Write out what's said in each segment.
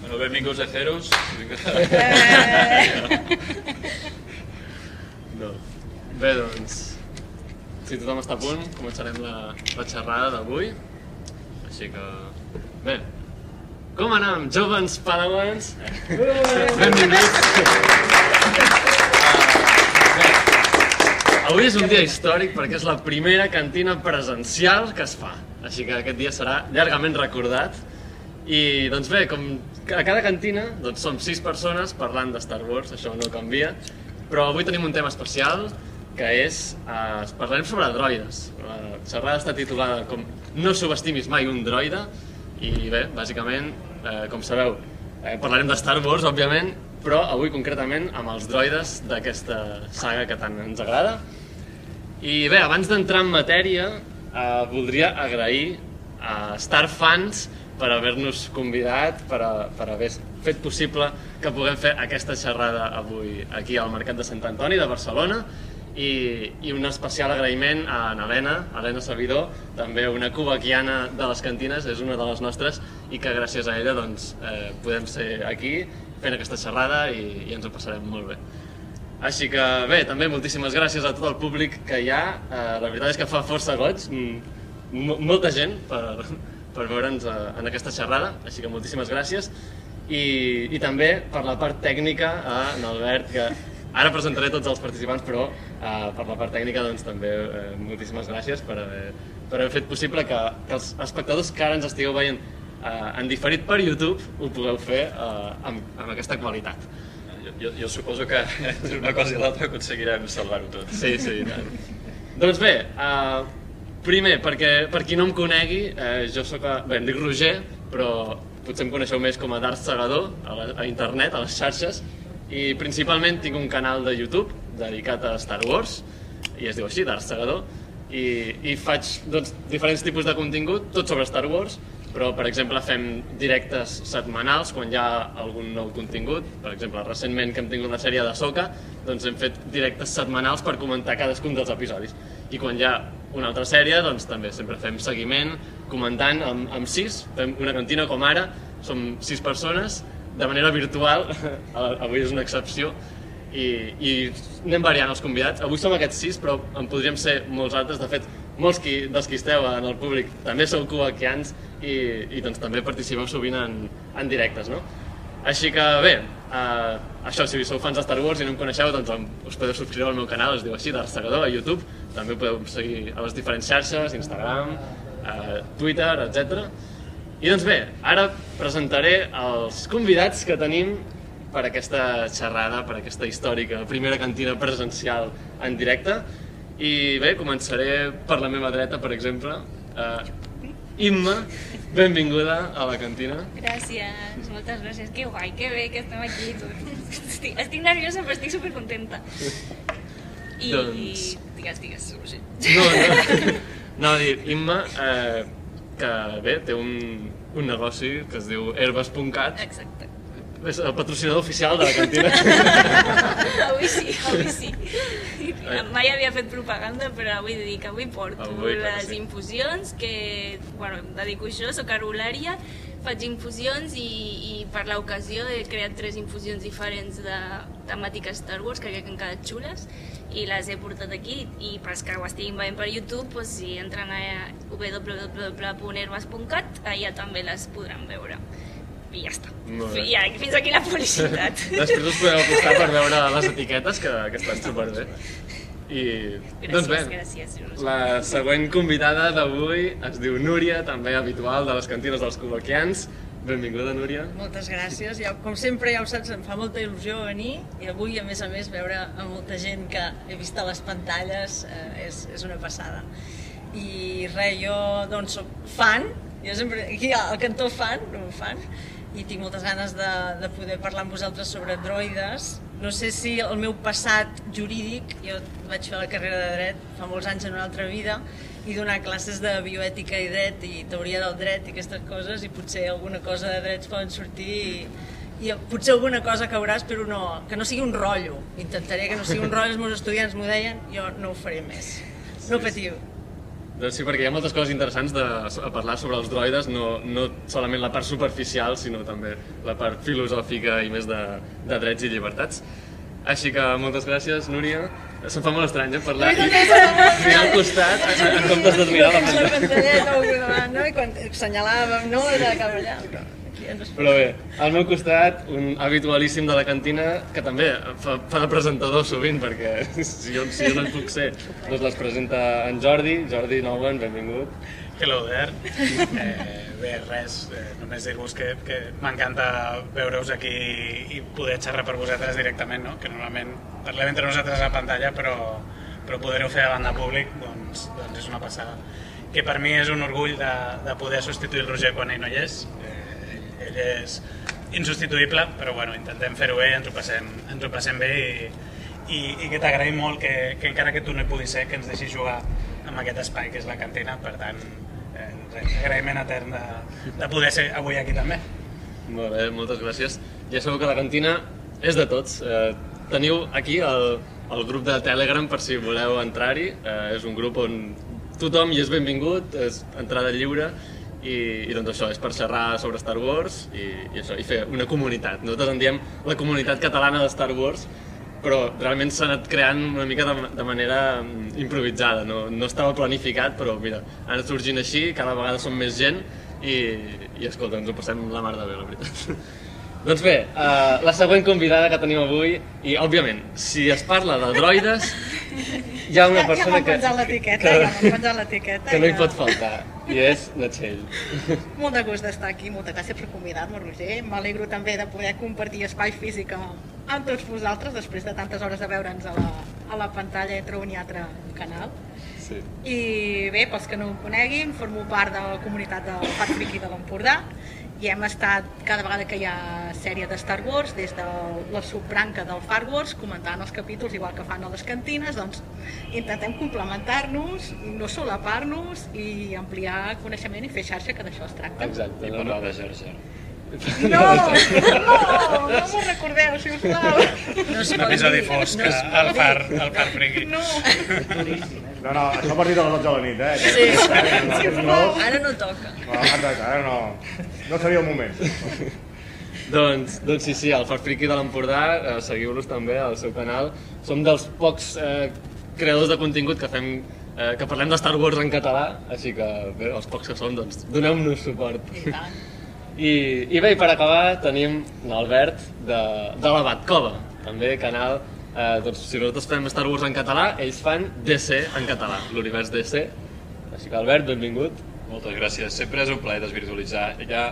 Bueno, benvinguts a Ceros. No. Bé, doncs, si tothom està a punt, començarem la, la xerrada d'avui. Així que, bé, com anem, jovens padawans? Benvinguts. Avui és un dia històric perquè és la primera cantina presencial que es fa. Així que aquest dia serà llargament recordat. I doncs bé, com a cada cantina doncs som sis persones parlant de Star Wars, això no canvia, però avui tenim un tema especial que és, eh, parlarem sobre droides. La xerrada està titulada com No subestimis mai un droide i bé, bàsicament, eh, com sabeu, eh, parlarem de Star Wars, òbviament, però avui concretament amb els droides d'aquesta saga que tant ens agrada. I bé, abans d'entrar en matèria, eh, voldria agrair a Star Fans per haver-nos convidat, per, a, per haver fet possible que puguem fer aquesta xerrada avui aquí al Mercat de Sant Antoni de Barcelona i, i un especial agraïment a Helena, Helena Sabidor, també una cubaquiana de les cantines, és una de les nostres i que gràcies a ella doncs, eh, podem ser aquí fent aquesta xerrada i, i ens ho passarem molt bé. Així que bé, també moltíssimes gràcies a tot el públic que hi ha. Eh, la veritat és que fa força goig, mm, molta gent per, per veure'ns eh, en aquesta xerrada, així que moltíssimes gràcies. I, i també per la part tècnica a en Albert, que ara presentaré tots els participants, però eh, per la part tècnica doncs, també eh, moltíssimes gràcies per haver, per haver fet possible que, que els espectadors que ara ens estigueu veient eh, en diferit per YouTube ho pugueu fer eh, amb, amb aquesta qualitat. Jo, jo, suposo que entre una cosa i l'altra aconseguirem salvar-ho tot. Sí, sí, i tant. doncs bé, uh, primer, perquè per qui no em conegui, eh, jo sóc, a, bé, em dic Roger, però potser em coneixeu més com a Darth Segador a, la, a internet, a les xarxes, i principalment tinc un canal de YouTube dedicat a Star Wars, i es diu així, Darth Segador, i, i faig doncs, diferents tipus de contingut, tot sobre Star Wars, però per exemple fem directes setmanals quan hi ha algun nou contingut, per exemple recentment que hem tingut la sèrie de Soca, doncs hem fet directes setmanals per comentar cadascun dels episodis. I quan hi ha una altra sèrie, doncs també sempre fem seguiment, comentant amb, amb sis, fem una cantina com ara, som sis persones, de manera virtual, avui és una excepció, i, i anem variant els convidats. Avui som aquests sis, però en podríem ser molts altres. De fet, molts qui, dels qui esteu en el públic també sou cubaquians i, i doncs també participeu sovint en, en directes, no? Així que bé, uh, això, si sou fans de Star Wars i no em coneixeu, doncs us podeu subscriure al meu canal, es diu així, d'Art Segador, a YouTube. També podeu seguir a les diferents xarxes, Instagram, uh, Twitter, etc. I doncs bé, ara presentaré els convidats que tenim per aquesta xerrada, per aquesta històrica primera cantina presencial en directe. I bé, començaré per la meva dreta, per exemple. Uh, Imma, benvinguda a la cantina. Gràcies, moltes gràcies. Que guai, que bé que estem aquí. Estic, estic nerviosa però estic supercontenta. I Doncs- digues, digues. No, no, no a dir, Imma, eh, que bé, té un, un negoci que es diu herbes.cat, Exacte. és el patrocinador oficial de la cantina. avui sí, avui sí. Mai havia fet propaganda, però avui dic, avui porto Avui, les sí. infusions, que, bueno, em dedico a això, soc herbolària, faig infusions i, i per l'ocasió he creat tres infusions diferents de temàtica Star Wars, que crec que han quedat xules, i les he portat aquí, i pels que ho estiguin veient per YouTube, doncs, si entren a www.herbes.cat, allà també les podran veure. I ja està. I ja, fins aquí la publicitat. Després us podeu acostar per veure les etiquetes, que, que estan superbé. I, Gràcies, doncs bé, gràcies. La següent convidada d'avui es diu Núria, també habitual de les cantines dels cubaquians. Benvinguda, Núria. Moltes gràcies. Ja, com sempre, ja ho saps, em fa molta il·lusió venir i avui, a més a més, veure a molta gent que he vist a les pantalles eh, és, és una passada. I res, jo doncs soc fan, jo sempre, aquí al cantó fan, un fan, i tinc moltes ganes de, de poder parlar amb vosaltres sobre droides. No sé si el meu passat jurídic, jo vaig fer la carrera de dret fa molts anys en una altra vida, i donar classes de bioètica i dret i teoria del dret i aquestes coses i potser alguna cosa de drets poden sortir i, i potser alguna cosa caurà, espero no, que no sigui un rotllo. Intentaré que no sigui un rotllo, els meus estudiants m'ho deien, jo no ho faré més. No patiu. Doncs sí, perquè hi ha moltes coses interessants de, a parlar sobre els droides, no, no solament la part superficial, sinó també la part filosòfica i més de, de drets i llibertats. Així que moltes gràcies, Núria. Se'm fa molt estrany, eh, parlar i mirar al costat en comptes de mirar la La pantalla. pantalla, no, no, i quan assenyalàvem, no, era cap allà. Però bé, al meu costat, un habitualíssim de la cantina, que també fa, fa de presentador sovint, perquè si jo, si jo no hi puc ser, doncs les presenta en Jordi. Jordi Nouen, benvingut. Hello there. Eh, bé, res, eh, només dir-vos que, que m'encanta veure-us aquí i poder xerrar per vosaltres directament, no? que normalment parlem entre nosaltres a la pantalla, però, però poder-ho fer davant de públic doncs, doncs és una passada. Que per mi és un orgull de, de poder substituir el Roger quan ell no hi és. Eh, ell, és insubstituïble, però bueno, intentem fer-ho bé, ens ho passem, ens ho passem bé i, i, i que t'agraïm molt que, que encara que tu no hi puguis ser, que ens deixis jugar amb aquest espai que és la cantina, per tant, eh, res, agraïment etern de, de poder ser avui aquí també. Molt bé, moltes gràcies. Ja sabeu que la cantina és de tots. Eh, teniu aquí el, el grup de Telegram per si voleu entrar-hi. Eh, és un grup on tothom hi és benvingut, és entrada lliure i, i doncs això, és per xerrar sobre Star Wars i, i, això, i fer una comunitat. Nosaltres en diem la comunitat catalana de Star Wars, però realment s'ha anat creant una mica de, de manera mm, improvisada, no, no estava planificat, però mira, ha anat sorgint així, cada vegada som més gent i, i escolta, ens ho passem la mar de bé, la veritat. doncs bé, uh, la següent convidada que tenim avui, i òbviament, si es parla de droides, hi ha una Ja, ja persona m'han que, penjat l'etiqueta, que, ja m'han penjat l'etiqueta. que no hi ja. pot faltar, i és Natxell. Molt de gust d'estar aquí, moltes gràcies per convidar-me, Roger. M'alegro també de poder compartir espai físic amb, amb tots vosaltres després de tantes hores de veure'ns a la, a la pantalla entre un i altre canal. Sí. I bé, pels que no em coneguin, formo part de la comunitat del Parc Friki de l'Empordà i hem estat cada vegada que hi ha sèrie de Star Wars, des de la subbranca del Far Wars, comentant els capítols igual que fan a les cantines, doncs intentem complementar-nos, no solapar-nos i ampliar coneixement i fer xarxa, que d'això es tracta. Exacte. I parlar de Jar. No, no, no m'ho recordeu, sisplau. No es Un pot episodi fosc no al dir. far, al far friki. No. No, no, això a partir de les 12 de la nit, eh? Sí, No, no, ara no toca. no, ara no, no seria el moment. Doncs, doncs sí, sí, el Far Friki de l'Empordà, eh, seguiu-los també al seu canal. Som dels pocs eh, creadors de contingut que fem eh, que parlem de Star Wars en català, així que bé, els pocs que som, doncs doneu-nos suport. I tant. I, I bé, per acabar tenim l'Albert de, de la Batcova, també canal, eh, doncs si nosaltres fem Star Wars en català, ells fan DC en català, l'univers DC. Així que Albert, benvingut. Moltes gràcies. Sempre és un plaer desvirtualitzar. Ja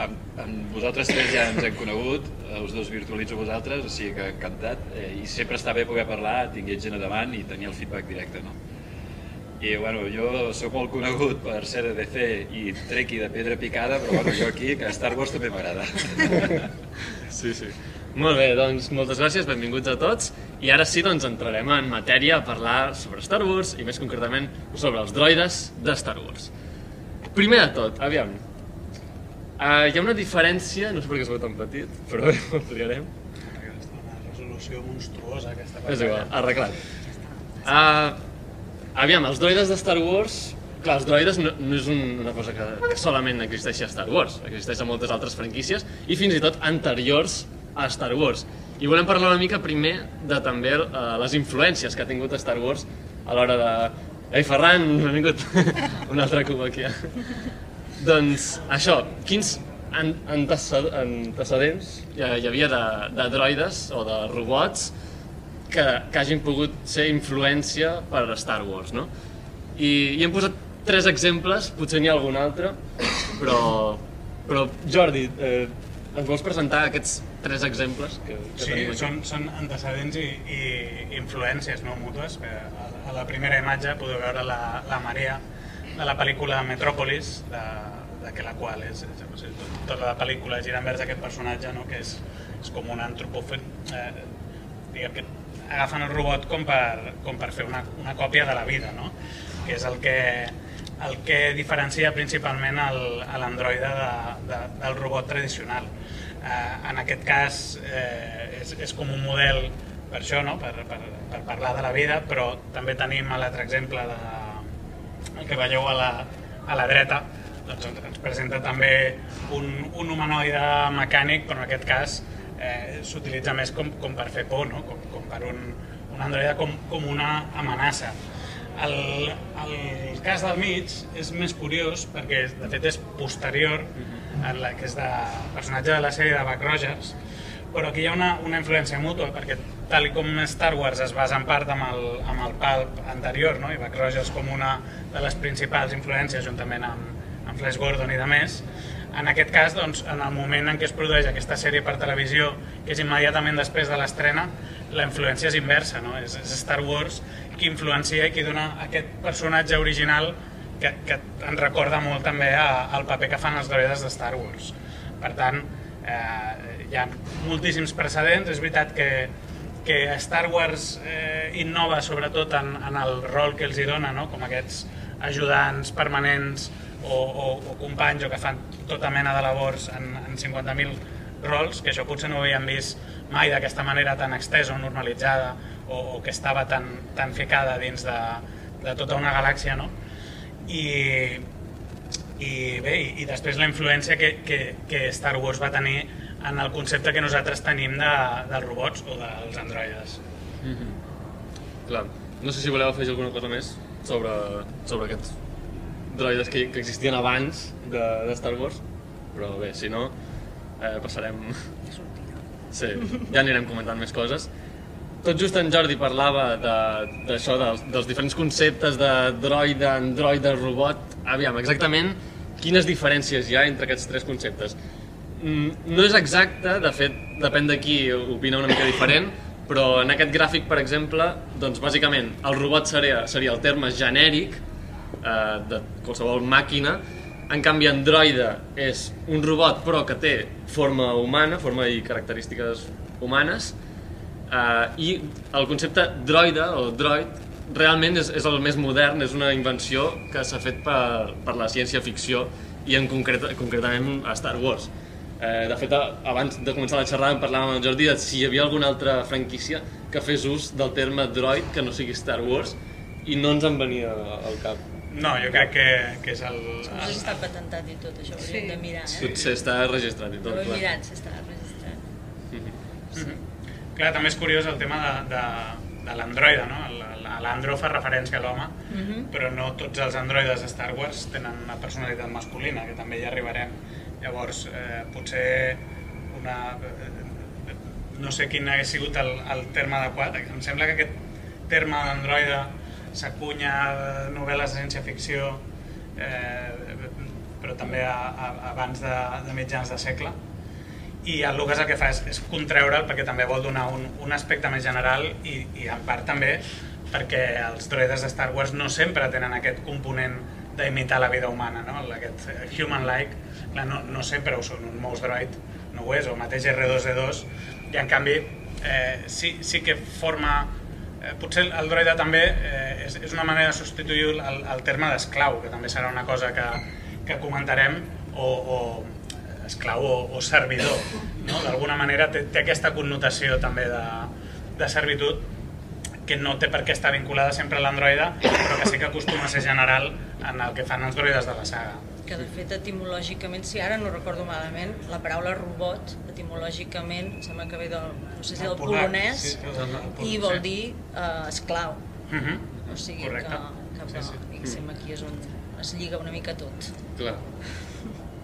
amb, amb vosaltres tres ja ens hem conegut, eh, us virtualitzo vosaltres, o sigui que encantat. Eh, I sempre està bé poder parlar, tinguer gent a davant i tenir el feedback directe, no? I bueno, jo sóc molt conegut per ser de DC i trequi de pedra picada, però bueno, jo aquí, que Star Wars també m'agrada. Sí, sí. Molt bé, doncs moltes gràcies, benvinguts a tots. I ara sí, doncs entrarem en matèria a parlar sobre Star Wars i més concretament sobre els droides de Star Wars. Primer de tot, aviam, uh, hi ha una diferència, no sé per què es veu tan petit, però bé, ho explicarem. Una resolució monstruosa aquesta És igual, arreglat. Uh, aviam, els droides de Star Wars... Clar, els droides no, no és un, una cosa que, que solament existeixi a Star Wars, existeix a moltes altres franquícies i fins i tot anteriors a Star Wars. I volem parlar una mica primer de també uh, les influències que ha tingut Star Wars a l'hora de... Ei, Ferran, benvingut! un altre cub aquí. doncs això, quins an anteced antecedents hi havia de, de droides o de robots que, que hagin pogut ser influència per a Star Wars, no? I, i hem posat tres exemples, potser n'hi ha algun altre, però, però Jordi, eh, ens vols presentar aquests tres exemples que, que Sí, tenim aquí? són, són antecedents i, i influències no, mútues. que A, a la primera imatge podeu veure la, la Maria de la pel·lícula Metròpolis, de, de que la qual és, és, és, tot, tota la pel·lícula gira envers aquest personatge, no? que és, és com un antropòfen, eh, diguem que agafen el robot com per, com per fer una, una còpia de la vida, no? que és el que, el que diferencia principalment l'androide de, de, del robot tradicional. Eh, en aquest cas eh, és, és com un model per això, no? per, per, per parlar de la vida, però també tenim l'altre exemple de, el que veieu a la, a la dreta, doncs ens presenta també un, un humanoide mecànic, però en aquest cas eh, s'utilitza més com, com per fer por, no? com, com per un, un androide com, com una amenaça. El, el cas del mig és més curiós perquè de fet és posterior, en la, que és de personatge de la sèrie de Buck Rogers, però aquí hi ha una, una influència mútua perquè tal com Star Wars es basa en part amb el, amb el pulp anterior no? i Buck Rogers com una de les principals influències juntament amb, amb Flash Gordon i de més en aquest cas, doncs, en el moment en què es produeix aquesta sèrie per televisió, que és immediatament després de l'estrena, la influència és inversa, no? és, és Star Wars qui influencia i qui dona aquest personatge original que, que ens recorda molt també a, al paper que fan els droides de Star Wars. Per tant, eh, hi ha moltíssims precedents, és veritat que, que Star Wars eh, innova sobretot en, en el rol que els hi dona, no? com aquests ajudants permanents o, o, o companys o que fan tota mena de labors en, en 50.000 rols, que això potser no ho havíem vist mai d'aquesta manera tan extesa o normalitzada o, o que estava tan, tan ficada dins de, de tota una galàxia, no? I, i bé, i, i després la influència que, que, que Star Wars va tenir en el concepte que nosaltres tenim de, dels robots o dels androides. Clar, no sé si voleu afegir alguna cosa més sobre, sobre aquests droides que, que existien abans de, de Star Wars, però bé, si no, eh, passarem... Sí, ja anirem comentant més coses. Tot just en Jordi parlava d'això, de, dels, dels diferents conceptes de droide, androide, robot... Aviam, exactament quines diferències hi ha entre aquests tres conceptes. Mm, No és exacte, de fet, depèn de qui opina una mica diferent, però en aquest gràfic, per exemple, doncs bàsicament el robot seria, seria el terme genèric eh, de qualsevol màquina, en canvi androide és un robot però que té forma humana, forma i característiques humanes, eh, i el concepte droide o droid realment és, és el més modern, és una invenció que s'ha fet per, per la ciència-ficció i en concret, concretament a Star Wars. Eh, de fet, abans de començar la xerrada en parlàvem amb el Jordi de si hi havia alguna altra franquícia que fes ús del terme droid que no sigui Star Wars i no ens en venia al cap. No, jo crec que, que és el... Si està patentat i tot, això ho Sí. de mirar, eh? Potser està registrat i tot, ho he mirat si està registrat. Clar, també és curiós el tema de, de, de l'androide, no? El- L'andro fa referència a l'home, però no tots els androides de Star Wars tenen una personalitat masculina, que també hi arribarem. Llavors, eh, potser una... eh, No sé quin hagués sigut el, el terme adequat. Em sembla que aquest terme d'androide s'acunya novel·les de ciència-ficció, eh, però també a, a, abans de, de mitjans de segle. I el Lucas el que fa és, és contreure'l perquè també vol donar un, un aspecte més general i, i en part també perquè els droides de Star Wars no sempre tenen aquest component d'imitar la vida humana, no? aquest eh, human-like, no, no sempre ho són, un mouse droid no ho és, o mateix R2-D2, i en canvi eh, sí, sí que forma Eh, potser el droide també eh, és, és una manera de substituir el, el terme d'esclau, que també serà una cosa que, que comentarem, o, o esclau o, o servidor. No? D'alguna manera té, té aquesta connotació també de, de servitud que no té per què estar vinculada sempre a l'androide, però que sí que acostuma a ser general en el que fan els droides de la saga. Que de fet etimològicament, si ara no recordo malament, la paraula robot etimològicament em sembla que ve del, no sé si del polac, polonès sí, i vol dir eh, esclau. Uh -huh. O sigui Correcte. que, que Sí, sí. diguéssim, aquí és on es lliga una mica tot. Clar.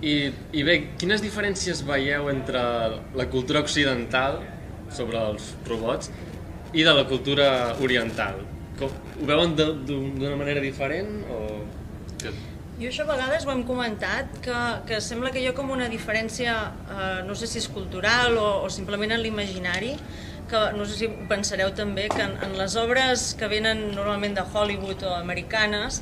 I, I bé, quines diferències veieu entre la cultura occidental sobre els robots i de la cultura oriental? Com, ho veuen d'una manera diferent o... Jo això a vegades ho hem comentat, que, que sembla que hi ha com una diferència, eh, no sé si és cultural o, o simplement en l'imaginari, que no sé si pensareu també, que en, en les obres que venen normalment de Hollywood o americanes,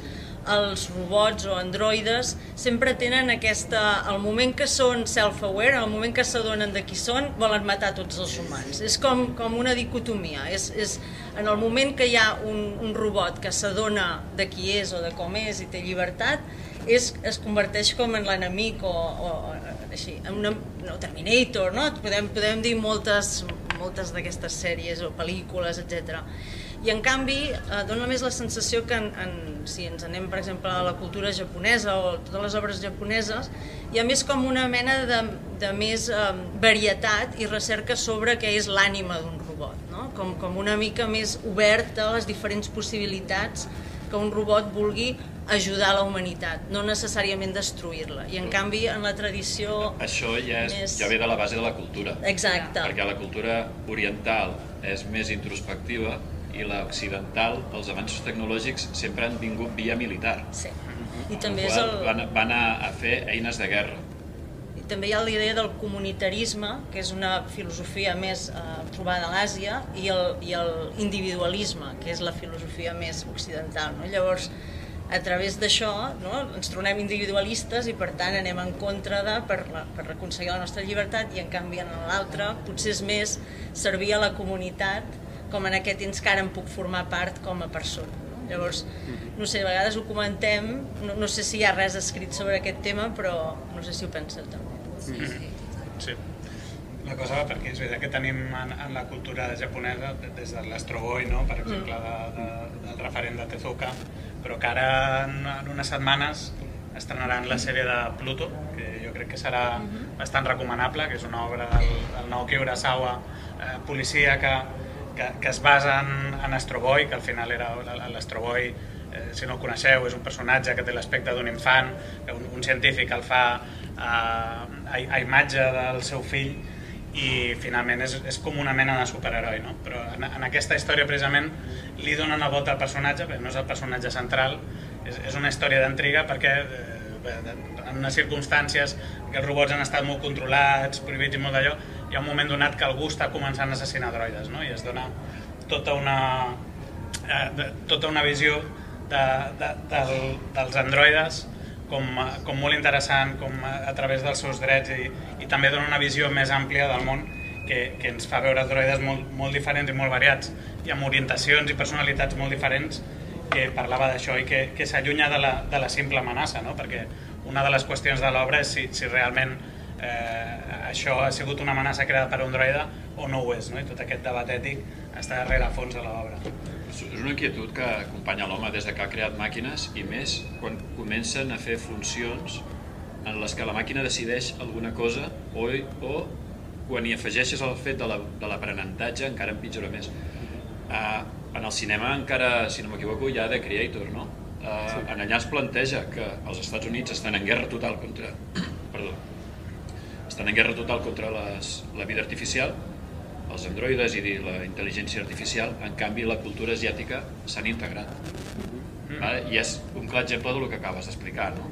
els robots o androides sempre tenen aquesta... El moment que són self-aware, el moment que s'adonen de qui són, volen matar tots els humans. És com, com una dicotomia. És, és, en el moment que hi ha un, un robot que s'adona de qui és o de com és i té llibertat, és, es converteix com en l'enemic o, o, així, en una, no, Terminator, no? Podem, podem dir moltes, moltes d'aquestes sèries o pel·lícules, etc. I en canvi, eh, dona més la sensació que en, en, si ens anem, per exemple, a la cultura japonesa o totes les obres japoneses, hi ha més com una mena de, de més eh, varietat i recerca sobre què és l'ànima d'un robot, no? com, com una mica més obert a les diferents possibilitats que un robot vulgui ajudar la humanitat, no necessàriament destruir-la. I en canvi, en la tradició... Això ja, és, Més- ja ve de la base de la cultura. Exacte. Perquè la cultura oriental és més introspectiva i l'occidental, els avanços tecnològics sempre han vingut via militar. Sí. I també, és el, van, van a, a fer eines de guerra. i també hi ha la idea del comunitarisme, que és una filosofia més eh, trobada a l'Àsia, i, el, i el individualisme, que és la filosofia més occidental. No? Llavors, a través d'això no, ens tornem individualistes i per tant anem en contra de per, la, per aconseguir la nostra llibertat i en canvi en l'altre potser és més servir a la comunitat com en aquest temps que ara en puc formar part com a persona. No? Llavors, no sé, a vegades ho comentem, no, no sé si hi ha res escrit sobre aquest tema, però no sé si ho penseu també. Sí, sí. Sí. La cosa va perquè és veritat que tenim en, en la cultura japonesa, de- des de l'Astroboi, no? per exemple, de, de, del referent de Tezuka, però que ara en, en unes setmanes estrenaran la sèrie de Pluto, que jo crec que serà bastant recomanable, que és una obra del, del Naoki Urasawa, eh, policíaca, que, que es basa en, en Astro Boy, que al final era l'Astro Boy, eh, si no el coneixeu, és un personatge que té l'aspecte d'un infant, que un, un científic el fa eh, a, a imatge del seu fill i finalment és, és com una mena de superheroi, no? però en, en aquesta història precisament li donen la volta al personatge, perquè no és el personatge central, és, és una història d'intriga perquè eh, en unes circumstàncies que els robots han estat molt controlats, prohibits i molt d'allò, hi ha un moment donat que algú està començant a assassinar droides, no? i es dona tota una, eh, tota una visió de, de, del, dels androides com, com molt interessant, com a, a través dels seus drets i, i també dona una visió més àmplia del món que, que ens fa veure droides molt, molt diferents i molt variats i amb orientacions i personalitats molt diferents que parlava d'això i que, que s'allunya de, la, de la simple amenaça, no? perquè una de les qüestions de l'obra és si, si realment eh, això ha sigut una amenaça creada per un droide o no ho és, no? i tot aquest debat ètic està darrere a fons de l'obra. És una inquietud que acompanya l'home des de que ha creat màquines i més quan comencen a fer funcions en les que la màquina decideix alguna cosa o, o quan hi afegeixes el fet de la- l'aprenentatge encara empitjora més. Uh, en el cinema encara, si no m'equivoco, hi ha The Creator, no? Uh, en allà es planteja que els Estats Units estan en guerra total contra... Perdó. Estan en guerra total contra les, la vida artificial els androides i la intel·ligència artificial, en canvi la cultura asiàtica s'han integrat. Vale? I és un clar exemple del que acabes d'explicar. No?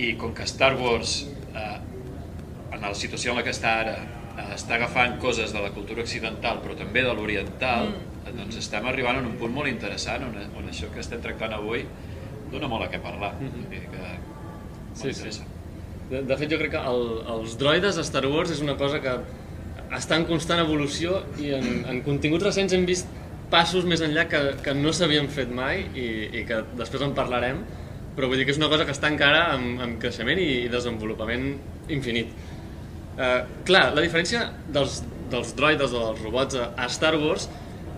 I com que Star Wars, eh, en la situació en la que està ara, eh, està agafant coses de la cultura occidental però també de l'oriental, mm. doncs estem arribant a un punt molt interessant on, on això que estem tractant avui dona molt a què parlar. Mm -hmm. que Sí, sí. De, de fet, jo crec que el, els droides a Star Wars és una cosa que està en constant evolució i en, en continguts recents hem vist passos més enllà que, que no s'havien fet mai i, i que després en parlarem, però vull dir que és una cosa que està encara en, en creixement i, i desenvolupament infinit. Uh, clar, la diferència dels, dels droides o dels robots a, Star Wars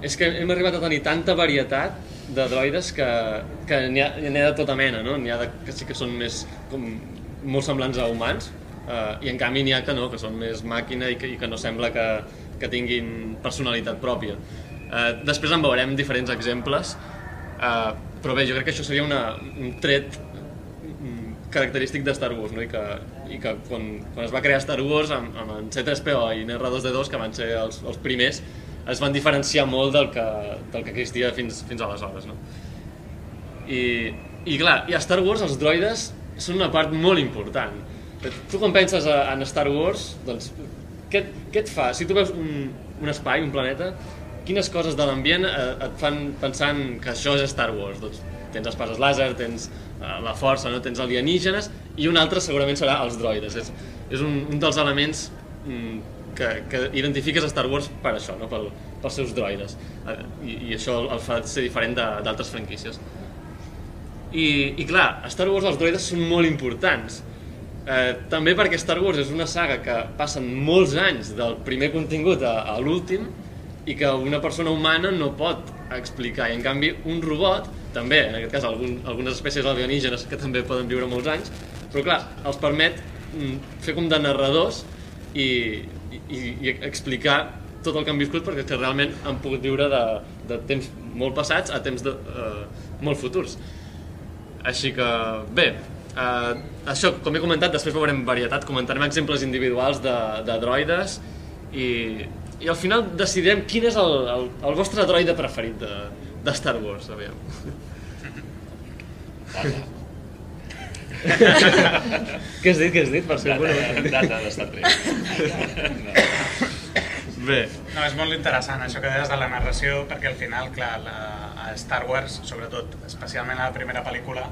és que hem arribat a tenir tanta varietat de droides que, que n'hi ha, ha de tota mena, no? N'hi ha de, que sí que són més com, molt semblants a humans uh, i en canvi n'hi ha que no, que són més màquina i que, i que no sembla que, que tinguin personalitat pròpia. Uh, després en veurem diferents exemples, uh, però bé, jo crec que això seria una, un tret mm, característic de Star Wars, no? I que, i que quan, quan es va crear Star Wars amb, amb en C-3PO i en R2-D2, que van ser els, els primers, es van diferenciar molt del que, del que existia fins, fins aleshores, no? I, I clar, i a Star Wars els droides són una part molt important. Tu quan penses en Star Wars, doncs, què, què et fa? Si tu veus un, un espai, un planeta, quines coses de l'ambient eh, et fan pensant que això és Star Wars? Doncs tens espases làser, tens eh, la força, no? tens alienígenes, i un altre segurament serà els droides. És, és un, un dels elements mm, que, que identifiques a Star Wars per això, no? Pel, pels seus droides. Eh, I, I això el fa ser diferent d'altres franquícies. I, I clar, a Star Wars els droides són molt importants. Eh, també perquè Star Wars és una saga que passen molts anys del primer contingut a, a l'últim i que una persona humana no pot explicar. I en canvi, un robot, també, en aquest cas algun, algunes espècies alienígenes que també poden viure molts anys, però clar, els permet mm, fer com de narradors i, i, i explicar tot el que han viscut perquè realment han pogut viure de, de temps molt passats a temps de, uh, molt futurs. Així que, bé, uh, això, com he comentat, després veurem varietat, comentarem exemples individuals de, de droides i, i al final decidirem quin és el, el, el vostre droide preferit de, de Star Wars, aviam. Què has dit, què has dit? Per ser Data, data de Star Trek. No. Bé, No, és molt interessant això que deies de la narració, perquè al final, clar, la, a Star Wars, sobretot, especialment a la primera pel·lícula,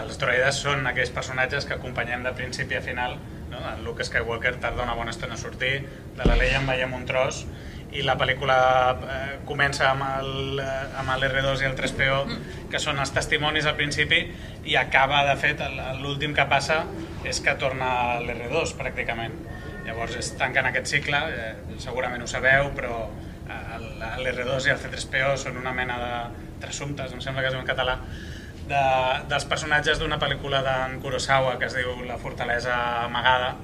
els droides són aquells personatges que acompanyem de principi a final. No? El Luke Skywalker tarda una bona estona a sortir, de la Leia en veiem un tros, i la pel·lícula eh, comença amb el, eh, amb l'R2 i el 3PO, que són els testimonis al principi, i acaba, de fet, l'últim que passa és que torna l'R2, pràcticament. Llavors es tanquen aquest cicle, eh, segurament ho sabeu, però eh, el- l'R2 i el C3PO són una mena de trassumptes, em sembla que diu en català, de, dels personatges d'una pel·lícula d'en Kurosawa que es diu La fortalesa amagada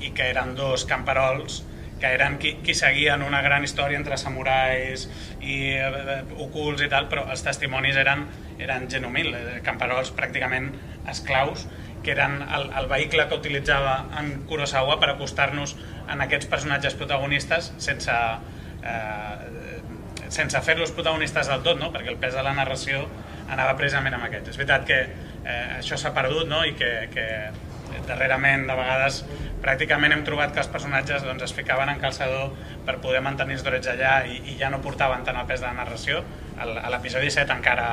i que eren dos camperols que eren qui, qui seguien una gran història entre samurais i eh, ocults i tal, però els testimonis eren, eren genuïns, eh, camperols pràcticament esclaus, que eren el, el vehicle que utilitzava en Kurosawa per acostar-nos en aquests personatges protagonistes sense, eh, sense fer-los protagonistes del tot, no? perquè el pes de la narració anava precisament amb aquests. És veritat que eh, això s'ha perdut no? i que, que darrerament de vegades pràcticament hem trobat que els personatges doncs, es ficaven en calçador per poder mantenir els drets allà i, i ja no portaven tant el pes de la narració. A l'episodi 7 encara,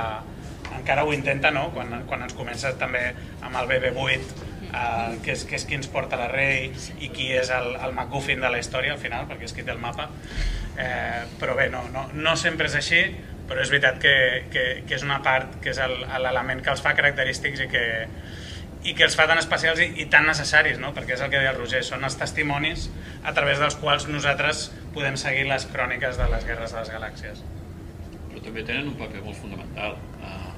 encara ho intenta, no? quan, quan ens comença també amb el BB-8 Uh, que, és, que és qui ens porta la rei i qui és el, el MacGuffin de la història al final, perquè és qui té el mapa eh, però bé, no, no, no sempre és així però és veritat que, que, que és una part que és el- l'element que els fa característics i que, i que els fa tan especials i, i tan necessaris, no? perquè és el que deia el Roger, són els testimonis a través dels quals nosaltres podem seguir les cròniques de les guerres de les galàxies. però també tenen un paper molt fonamental. Uh,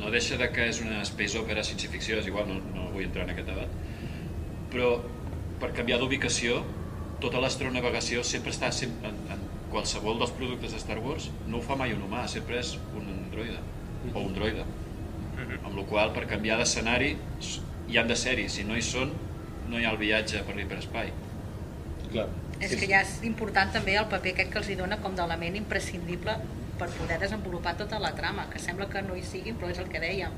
no deixa de que és una space opera ciència-ficció, és igual, no, no vull entrar en aquest debat, però per canviar d'ubicació, tota l'astronavegació sempre està sempre, en, en qualsevol dels productes de Star Wars, no ho fa mai un humà, sempre és un androide, o un droide. Amb la qual per canviar d'escenari hi han de ser-hi, si no hi són, no hi ha el viatge per l'hiperespai. clar. És que ja és important també el paper aquest que els hi dona com d'element imprescindible per poder desenvolupar tota la trama, que sembla que no hi siguin, però és el que dèiem,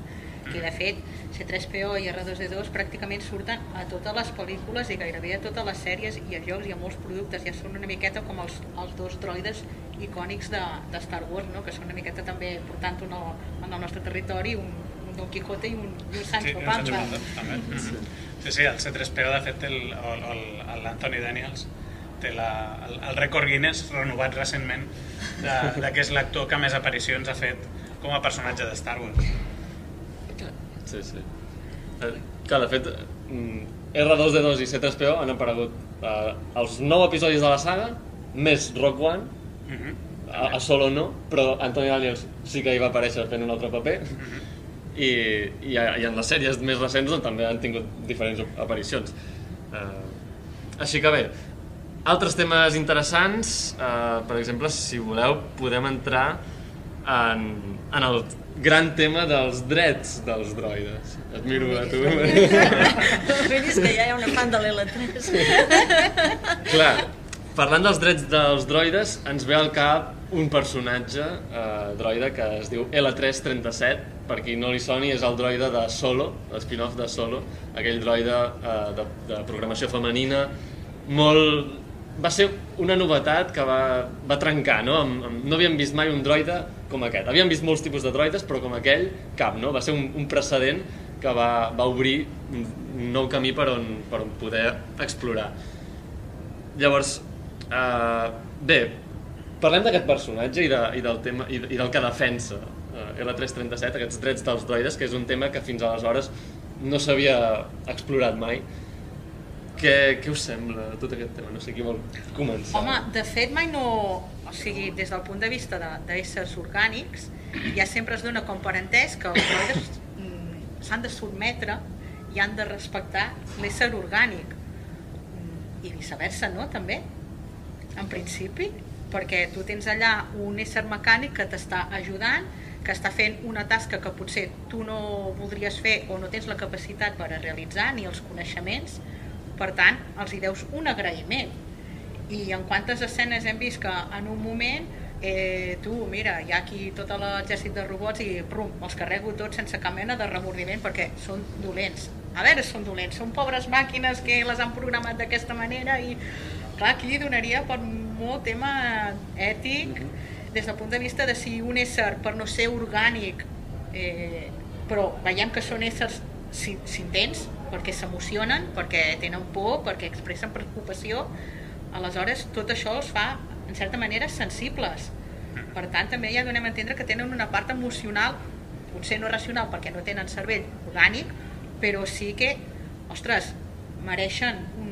que de fet C3PO i R2D2 pràcticament surten a totes les pel·lícules i gairebé a totes les sèries i a jocs i a molts productes, ja són una miqueta com els, els dos droides icònics de, de Star Wars, no? que són una miqueta també portant un al, en el nostre territori un, un Don Quijote i un, i un Sancho Sí, Panza. Sancho Panza, també. Mhm. Sí, sí, el C3PO, de fet, l'Anthony Daniels té la, el, el rècord Guinness renovat recentment de, de que és l'actor que més aparicions ha fet com a personatge de Star Wars. Sí, sí. Eh, Clar, de fet, mm, R2D2 i C3PO han aparegut eh, als nou episodis de la saga, més Rock One, Mhm. a, a Solo no, però Anthony Daniels sí que hi va aparèixer fent un altre paper, i, i, a- i en les sèries més recents doncs, també han tingut diferents ap- aparicions. Eh, així que bé, altres temes interessants, eh, per exemple, si voleu, podem entrar en, en el gran tema dels drets dels droides. Et miro a tu. Miris que ja hi ha una fan de l'L3. Clar, parlant dels drets dels droides, ens ve al cap un personatge eh, droide que es diu L337, per qui no li soni és el droide de Solo, l'spin-off de Solo, aquell droide eh, de, de programació femenina, molt... Va ser una novetat que va, va trencar, no? Amb, amb, no havíem vist mai un droide com aquest. Havíem vist molts tipus de droides, però com aquell, cap, no? Va ser un, un precedent que va, va obrir un, nou camí per on, per on poder explorar. Llavors, uh, bé, parlem d'aquest personatge i, de, i, del tema, i, i del que defensa uh, L337, aquests drets dels droides, que és un tema que fins aleshores no s'havia explorat mai. Què, què us sembla tot aquest tema? No sé qui vol començar. Home, de fet mai no... Sigui, des del punt de vista d'éssers orgànics, ja sempre es dona com per entès que els droides mm, s'han de sotmetre i han de respectar l'ésser orgànic. Mm, I viceversa, no?, també, en principi, perquè tu tens allà un ésser mecànic que t'està ajudant, que està fent una tasca que potser tu no voldries fer o no tens la capacitat per a realitzar ni els coneixements, per tant, els hi deus un agraïment. I en quantes escenes hem vist que en un moment eh, tu, mira, hi ha aquí tot l'exèrcit de robots i prum, els carrego tots sense cap mena de remordiment perquè són dolents. A veure, són dolents, són pobres màquines que les han programat d'aquesta manera i clar, aquí donaria per molt tema ètic des del punt de vista de si un ésser per no ser orgànic eh, però veiem que són éssers si- sintents perquè s'emocionen, perquè tenen por, perquè expressen preocupació aleshores tot això els fa en certa manera sensibles per tant també ja donem a entendre que tenen una part emocional potser no racional perquè no tenen cervell orgànic però sí que, ostres mereixen un,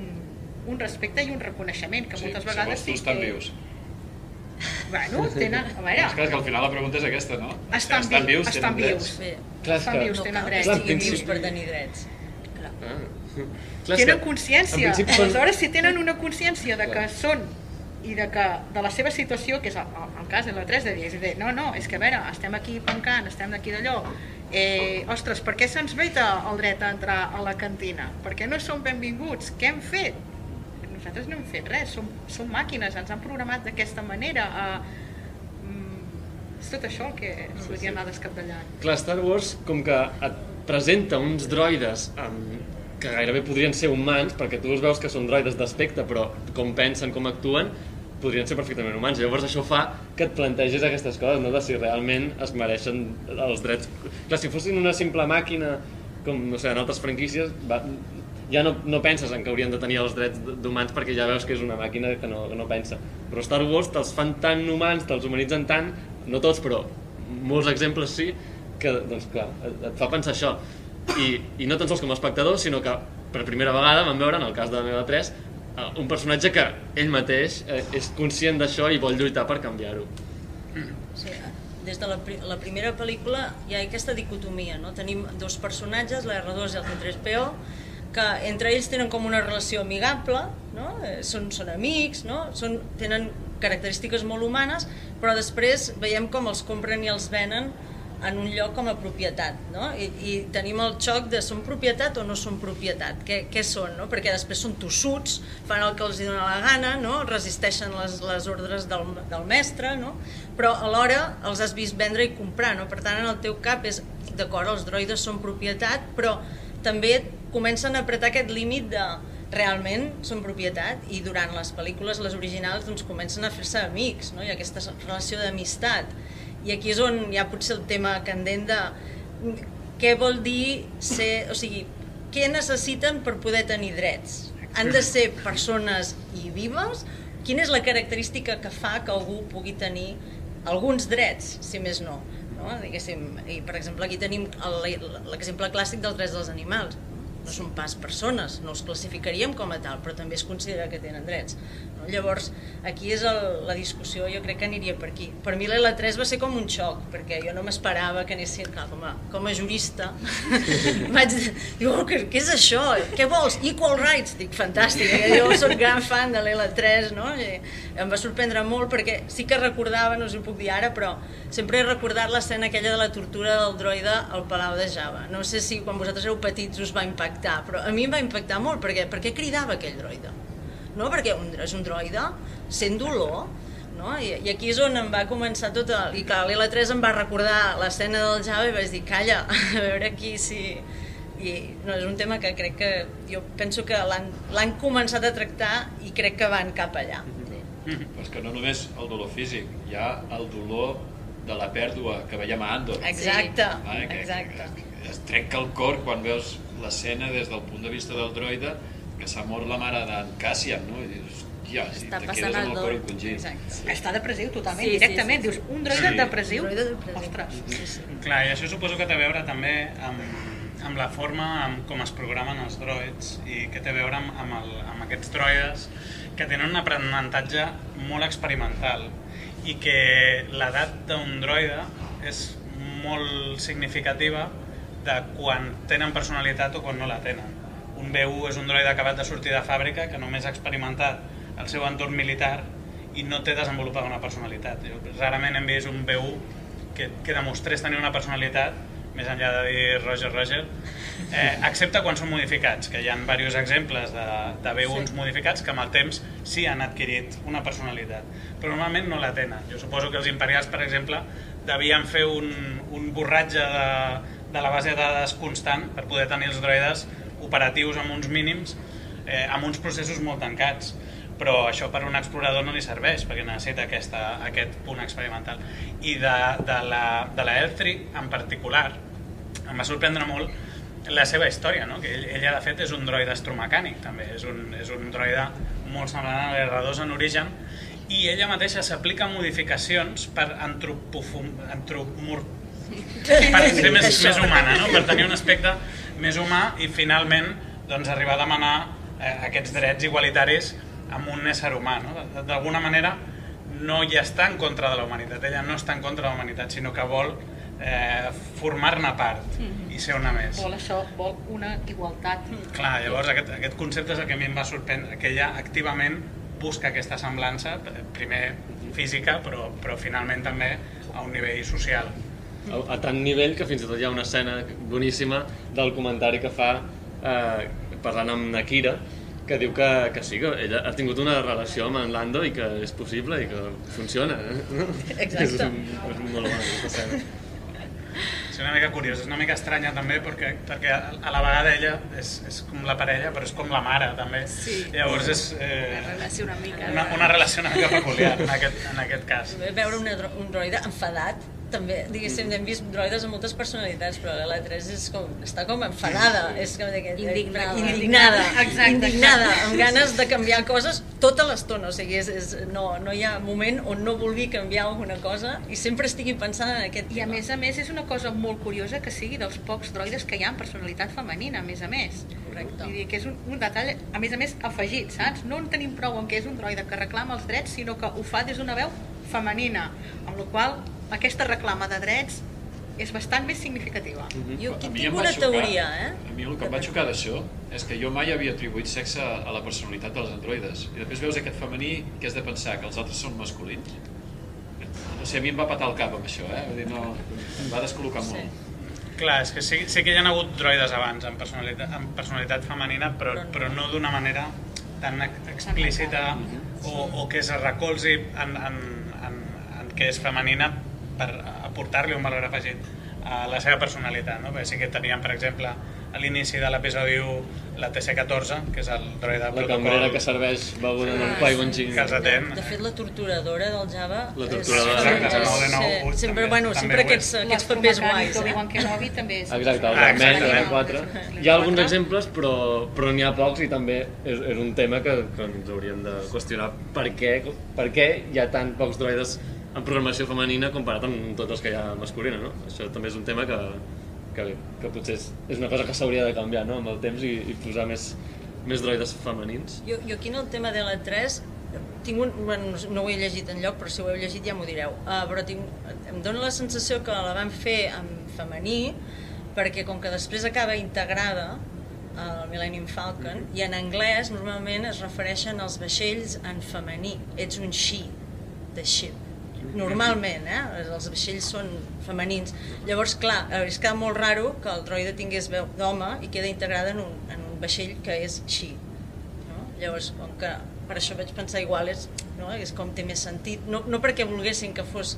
un respecte i un reconeixement que Sí, moltes vegades sí estan que... vius. Bueno, tenen, a veure, És clar, que al final la pregunta és aquesta, no? estan, estan vius, estan tenen vius, drets. Bé, Clar, és estan que- vius, no tenen cal que drets. Clar, en estiguin vius per tenir drets. Clar. Ah. Clar, tenen consciència. principi són- Aleshores, si tenen una consciència de que són i de, que, de la seva situació, que és el, el cas de la 3 de dir, a dir, no, no, és que a veure, estem aquí pencant, estem d'aquí d'allò, eh, ostres, per què se'ns veta el dret a entrar a la cantina? Per què no som benvinguts? Què hem fet? Nosaltres no hem fet res, som, som màquines, ens han programat d'aquesta manera. Mm, és tot això el que ens volia anar descapdallant. clar, Star Wars com que et presenta uns droides amb, que gairebé podrien ser humans, perquè tu els veus que són droides d'aspecte, però com pensen, com actuen, podrien ser perfectament humans. Llavors això fa que et plantegis aquestes coses, no? de si realment es mereixen els drets. Clar, si fossin una simple màquina, com no sé, en altres franquícies, va, ja no, no penses en que haurien de tenir els drets d'humans perquè ja veus que és una màquina que no, que no pensa. Però Star Wars te'ls fan tan humans, te'ls humanitzen tant, no tots, però molts exemples sí, que doncs, clar, et, et fa pensar això. I, I no tan sols com a espectador, sinó que per primera vegada vam veure, en el cas de la meva 3, eh, un personatge que ell mateix eh, és conscient d'això i vol lluitar per canviar-ho. Sí, des de la, pri la primera pel·lícula hi ha aquesta dicotomia, no? Tenim dos personatges, la R2 i el C3PO, que entre ells tenen com una relació amigable, no? Eh, són, són amics, no? són, tenen característiques molt humanes, però després veiem com els compren i els venen en un lloc com a propietat, no? I, i tenim el xoc de són propietat o no són propietat, què, què són, no? Perquè després són tossuts, fan el que els dona la gana, no? Resisteixen les, les ordres del, del mestre, no? Però alhora els has vist vendre i comprar, no? Per tant, en el teu cap és, d'acord, els droides són propietat, però també comencen a apretar aquest límit de realment són propietat i durant les pel·lícules, les originals, doncs comencen a fer-se amics, no? Hi ha aquesta relació d'amistat. I aquí és on hi ha potser el tema candent de què vol dir ser... O sigui, què necessiten per poder tenir drets? Han de ser persones i vives? Quina és la característica que fa que algú pugui tenir alguns drets, si més no? no? Diguéssim, i per exemple aquí tenim l'exemple clàssic dels drets dels animals no són pas persones, no els classificaríem com a tal, però també es considera que tenen drets. No? Llavors, aquí és el, la discussió, jo crec que aniria per aquí. Per mi l'L3 va ser com un xoc, perquè jo no m'esperava que anessin, clar, com a, com a jurista, vaig dir, oh, què, què és això? Què vols? Equal rights? Dic, fantàstic, eh? jo soc gran fan de l'L3, no? I em va sorprendre molt perquè sí que recordava, no us ho puc dir ara, però sempre he recordat l'escena aquella de la tortura del droide al Palau de Java. No sé si quan vosaltres éreu petits us va impactar, però a mi em va impactar molt, perquè per què cridava aquell droide? No? Perquè un, és un droide sent dolor, no? I, I aquí és on em va començar tot el... I clar, l'L3 em va recordar l'escena del Java i vaig dir, calla, a veure aquí si... I no, és un tema que crec que jo penso que l'han començat a tractar i crec que van cap allà. Sí. Però és que no només el dolor físic, hi ha el dolor de la pèrdua que veiem a Andor. Exacte, Vale, que, exacte. Que, que es trenca el cor quan veus l'escena des del punt de vista del droide que s'ha mort la mare d'en Cassian, no? I dius, hòstia, si Està te passant quedes amb el el cor encongit. Exacte. Està depressiu totalment, Sí, sí, directament. sí, sí. Dius, un droide Sí. depressiu? Droide depressiu. Ostres. Sí, sí. Clar, i això suposo que té a veure també amb, amb la forma amb com es programen els droids i que té a veure amb, amb, el, amb aquests droides que tenen un aprenentatge molt experimental i que l'edat d'un droide és molt significativa de quan tenen personalitat o quan no la tenen. Un B1 és un droide acabat de sortir de fàbrica que només ha experimentat el seu entorn militar i no té desenvolupada una personalitat. Jo, rarament hem vist un B1 que, que demostrés tenir una personalitat més enllà de dir Roger Roger, eh, excepte quan són modificats, que hi ha diversos exemples de, de B1s sí. modificats que amb el temps sí han adquirit una personalitat, però normalment no la tenen. Jo suposo que els imperials, per exemple, devien fer un, un borratge de, de la base de dades constant per poder tenir els droides operatius amb uns mínims, eh, amb uns processos molt tancats. Però això per un explorador no li serveix perquè necessita aquesta, aquest punt experimental. I de, de la, de la L3 en particular em va sorprendre molt la seva història, no? que ell, ella de fet és un droide astromecànic també, és un, és un droide molt semblant a l'R2 en origen. I ella mateixa s'aplica modificacions per antropofum, antropomor... per ser més, més humana, no? per tenir un aspecte més humà i finalment doncs, arribar a demanar eh, aquests drets igualitaris amb un ésser humà. No? D'alguna manera no hi està en contra de la humanitat, ella no està en contra de la humanitat, sinó que vol eh, formar-ne part mm. i ser una més. Vol això, vol una igualtat. Clar, llavors aquest, aquest concepte és el que a mi em va sorprendre, que ella activament busca aquesta semblança, primer física, però, però finalment també a un nivell social. A, a tant nivell que fins i tot hi ha una escena boníssima del comentari que fa eh, parlant amb Nakira, que diu que, que sí, que ella ha tingut una relació amb en Lando i que és possible i que funciona. Eh? Exacte. és, un, és molt bona aquesta escena. És una mica curiós, és una mica estranya també perquè, perquè a la vegada ella és, és com la parella però és com la mare també. Sí. Llavors és eh, Una relació una mica... una, una relació una mica peculiar en aquest, en aquest cas. Veure una, dro- un droide enfadat també, diguéssim, hem vist droides amb moltes personalitats, però l'L3 és com, està com enfadada, és com d'aquest... Indignada. Indignada, Exacte, indignada, exacte. amb ganes de canviar coses tota l'estona, o sigui, és, és, no, no hi ha moment on no vulgui canviar alguna cosa i sempre estigui pensant en aquest I a més a més és una cosa molt curiosa que sigui dels pocs droides que hi ha amb personalitat femenina, a més a més. Correcte. Vull dir que és un, un detall, a més a més, afegit, saps? No en tenim prou en què és un droide que reclama els drets, sinó que ho fa des d'una veu femenina, amb la qual aquesta reclama de drets és bastant més significativa. Jo aquí A mi tinc em una xocar- teoria, eh? A mi el que em va xocar d'això és que jo mai havia atribuït sexe a la personalitat dels androides. I després veus aquest femení que has de pensar que els altres són masculins. No sé, a mi em va patar el cap amb això, eh? Vull dir, no, em va descol·locar Sí. molt. Clar, és que sí, sí que hi ha hagut droides abans amb personalitat, amb personalitat femenina, però, però no d'una manera tan ex- explícita o, o que es recolzi en, en, en, en que és femenina per aportar-li un valor afegit a la seva personalitat. No? Perquè sí que teníem, per exemple, a l'inici de l'episodi 1 la TC-14, que és el droide La protocol cambrera que serveix beguda en un Qui-Gon Jinn. que els atén. De fet, la torturadora del Java... La és- torturadora. Exacte, és- no, de nou, sí, sempre, també- bueno, també sempre és. aquests, aquests papers guais. Obi-Wan Eh? Kenobi també és... Exacte, el Ah, vermell, exacte. el 4. Hi ha alguns exemples, però, però n'hi ha pocs i també és, és un tema que, que ens hauríem de qüestionar per què, per què hi ha tan pocs droides en programació femenina comparat amb tots els que hi ha masculina, no? Això també és un tema que, que, que potser és, és una cosa que s'hauria de canviar no? amb el temps i, i posar més, més droides femenins. Jo, jo aquí en el tema de la 3 tinc un, bueno, no ho he llegit en lloc, però si ho heu llegit ja m'ho direu. Uh, però tinc, em dóna la sensació que la van fer en femení, perquè com que després acaba integrada al Millennium Falcon, i en anglès normalment es refereixen als vaixells en femení. Ets un she, the ship. Normalment, eh? Els vaixells són femenins. Llavors, clar, és queda molt raro que el droide tingués veu d'home i queda integrada en un, en un vaixell que és she. No? Llavors, com que per això vaig pensar igual és, no? és com té més sentit, no, no perquè volguessin que fos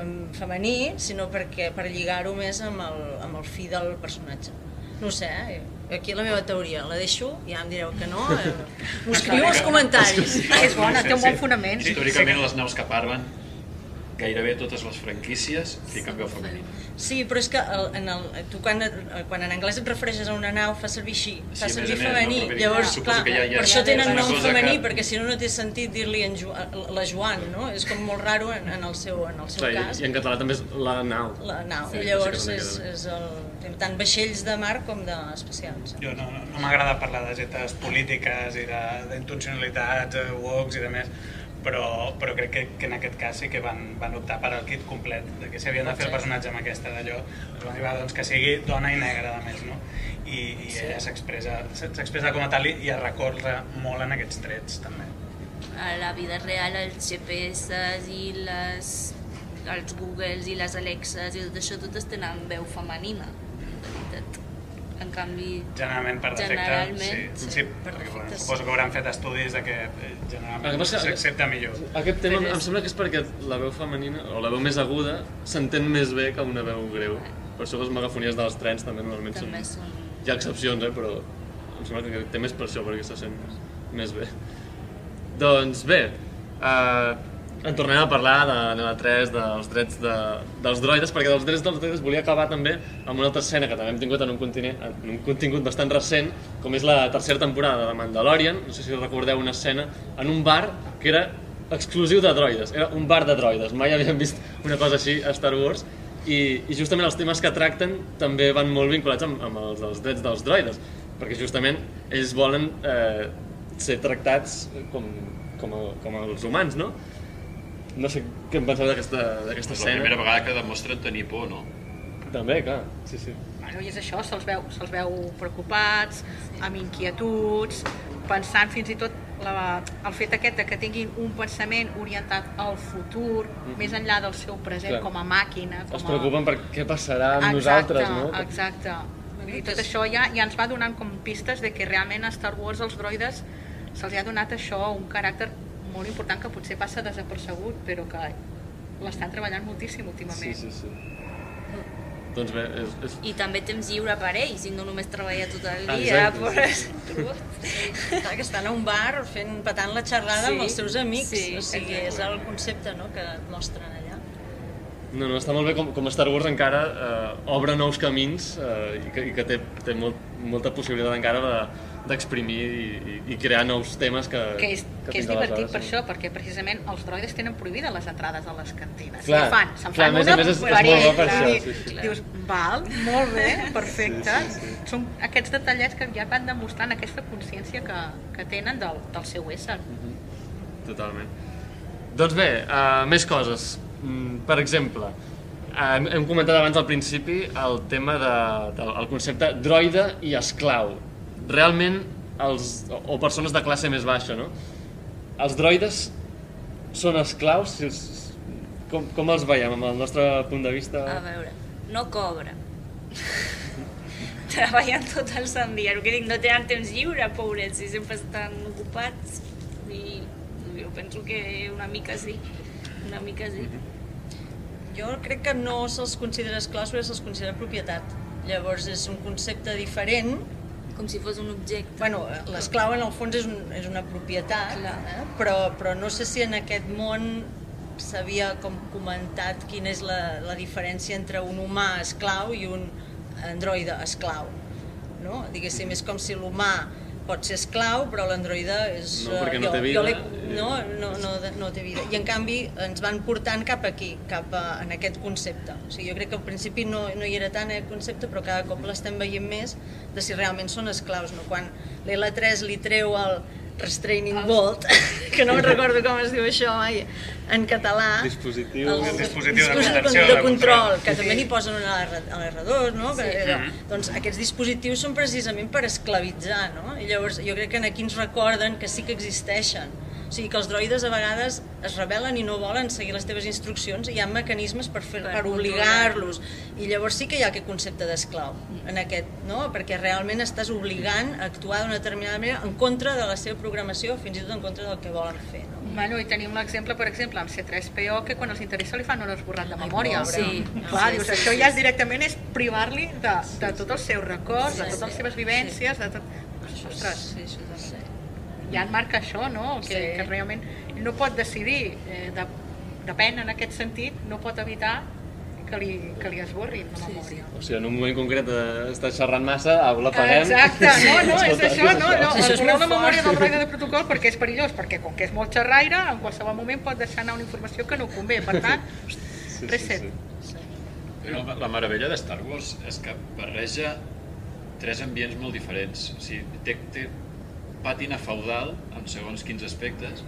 um, femení, sinó perquè per lligar-ho més amb el, amb el fi del personatge. No ho sé, eh? aquí la meva teoria, la deixo, ja em direu que no, eh? m'ho escriu als comentaris. És bona, té un bon fonament. Històricament, les naus que parlen, gairebé totes les franquícies fiquen veu femenina. Sí, però és que el, en el, tu quan, quan en anglès et refereixes a una nau fa servir així, fa més servir més, femení. no? Llavors, clar, que ja- ja per això tenen una nom femení, que- perquè si no no té sentit dir-li en Jo- la Joan, no? És com molt raro en, en el seu, en el seu Clar, cas. I en català també és la nau. La nau. Sí, llavors sí és, és el, té tant vaixells de mar com d'especials. Jo no, no, no m'agrada parlar d'agendes polítiques i de- d'intencionalitats, de, woks i de més, però, però crec que, que en aquest cas sí que van, van optar per al kit complet, de que si havien de fer el personatge amb aquesta d'allò, van dir, va, doncs que sigui dona i negra, a més, no? I, i ella s'expressa com a tal i, i es recorre molt en aquests trets, també. A la vida real els GPS i les, els Googles i les Alexes i tot això totes tenen veu femenina. En canvi, Generalment per defecte, Generalment, sí. sí, sí per perquè, bueno, defecte, suposo sí. que hauran fet estudis de que eh, generalment s'accepta millor. Aquest tema Però és- em sembla que és perquè la veu femenina, o la veu més aguda, s'entén més bé que una veu greu. Per això les megafonies dels trens també normalment també són... són... Hi ha excepcions, eh, però em sembla que té més per això, perquè se sent més bé. Doncs bé, eh, en tornem a parlar de de la 3, dels drets de, dels droides, perquè dels drets dels droides volia acabar també amb una altra escena que també hem tingut en un, continent, en un contingut bastant recent, com és la tercera temporada de Mandalorian, no sé si recordeu una escena, en un bar que era exclusiu de droides, era un bar de droides, mai havíem vist una cosa així a Star Wars, i, i justament els temes que tracten també van molt vinculats amb, amb els, els drets dels droides, perquè justament ells volen eh, ser tractats com, com, a, com els humans, no? No sé què em penseu d'aquesta d'aquesta És la escena. primera vegada que demostren tenir por, no? També, clar, sí, sí. Bueno, I és això, se'ls veu, se veu preocupats, amb inquietuds, pensant fins i tot la, el fet aquest de que tinguin un pensament orientat al futur, més enllà del seu present. Clar. com a màquina. Com Es preocupen per què passarà amb exacte, nosaltres, no? Exacte, dir, tot això ja, ja ens va donant com pistes de que realment a Star Wars els droides se'ls ha donat això, un caràcter molt important que potser passa desapercebut, però que l'estan treballant moltíssim últimament. Sí, sí, sí. Doncs bé, és, és... I també temps lliure per ells, i no només treballar tot el dia, Exacte, però... Clar, que estan a un bar fent, patant la xerrada Sí, amb els seus amics, sí, o sigui, és el concepte no, que et mostren allà. No, no, està molt bé com, com Star Wars encara eh, obre nous camins eh, i que, i que té, té molt, molta possibilitat encara de- d'exprimir i, i, i crear nous temes que, que és, que és fins divertit per això, perquè precisament els droides tenen prohibides les entrades a les cantines. Clar, I fan, se'n clar, fan a una més és- és molt bo per això, sí, sí. Dius, val, molt bé, perfecte. Sí, sí, sí. Són aquests detallets que ja van demostrant aquesta consciència que, que tenen del, del seu ésser. Totalment. Doncs bé, uh, més coses. Mm, per exemple, uh, hem, hem comentat abans al principi el tema de, del el concepte droide i esclau. Realment, els, o, o persones de classe més baixa, no? Els droides són esclaus? Si els, com, com els veiem, amb el nostre punt de vista? A veure, no cobra. Treballen tot el sant dia, el que dic, no tenen temps lliure, pobrets, i sempre estan ocupats. I jo penso que una mica sí, una mica sí. Jo crec que no se'ls considera esclaus, però se'ls considera propietat. Llavors és un concepte diferent. Com si fos un objecte. Bueno, l'esclau en el fons és, un, és una propietat, Clar. eh? però, però no sé si en aquest món s'havia com comentat quina és la, la diferència entre un humà esclau i un androide esclau. No? Diguéssim, és com si l'humà pot ser esclau, però l'androide és... No, perquè eh, no té vida. l'he- no, no, no, no té vida. I en canvi ens van portant cap aquí, cap a, en aquest concepte. O sigui, jo crec que al principi no, no hi era tant aquest concepte, però cada cop l'estem veient més de si realment són esclaus. No? Quan l'L3 li treu el restraining bolt, que no em recordo com es diu això mai en català, Dispositiu. el, El dispositiu de dispositiu contenció, de de control, control. que també n'hi posen a l'R- a l'R2, no? Que, allò, doncs aquests dispositius són precisament per esclavitzar, no? I llavors jo crec que aquí ens recorden que sí que existeixen. O sigui que els droides a vegades es rebel·len i no volen seguir les teves instruccions i hi ha mecanismes per, fer, Per per obligar-los. I llavors sí que hi ha aquest concepte d'esclau en aquest, no? Perquè realment estàs obligant a actuar d'una determinada manera en contra de la seva programació, fins i tot en contra del que volen fer, no? Bueno, i tenim l'exemple, per exemple, amb C3PO, que quan els interessa li fan un esborrat de memòria. pobre. Sí. Clar, Sí, dius, sí, això sí, ja sí. directament és privar-li de, de tots els seus records, de Sí, totes les sí. seves vivències, de tot... Ostres, Sí, això és Sí. Ja et marca això, no? Que, Sí. que realment no pot decidir, eh, de, depèn en aquest sentit, no pot evitar que li, que li esborrin la memòria. O sigui, en un moment concret eh, està xerrant massa, au, l'apaguem. Exacte, no, no, és Escolta, això, no, no, Això és la memòria del droide de protocol perquè és perillós, perquè com que és molt xerraire, en qualsevol moment pot deixar anar una informació que no convé, per tant, Sí, reset. La, la meravella de Star Wars és que barreja tres ambients molt diferents. O sigui, té, té pàtina feudal en segons quins aspectes,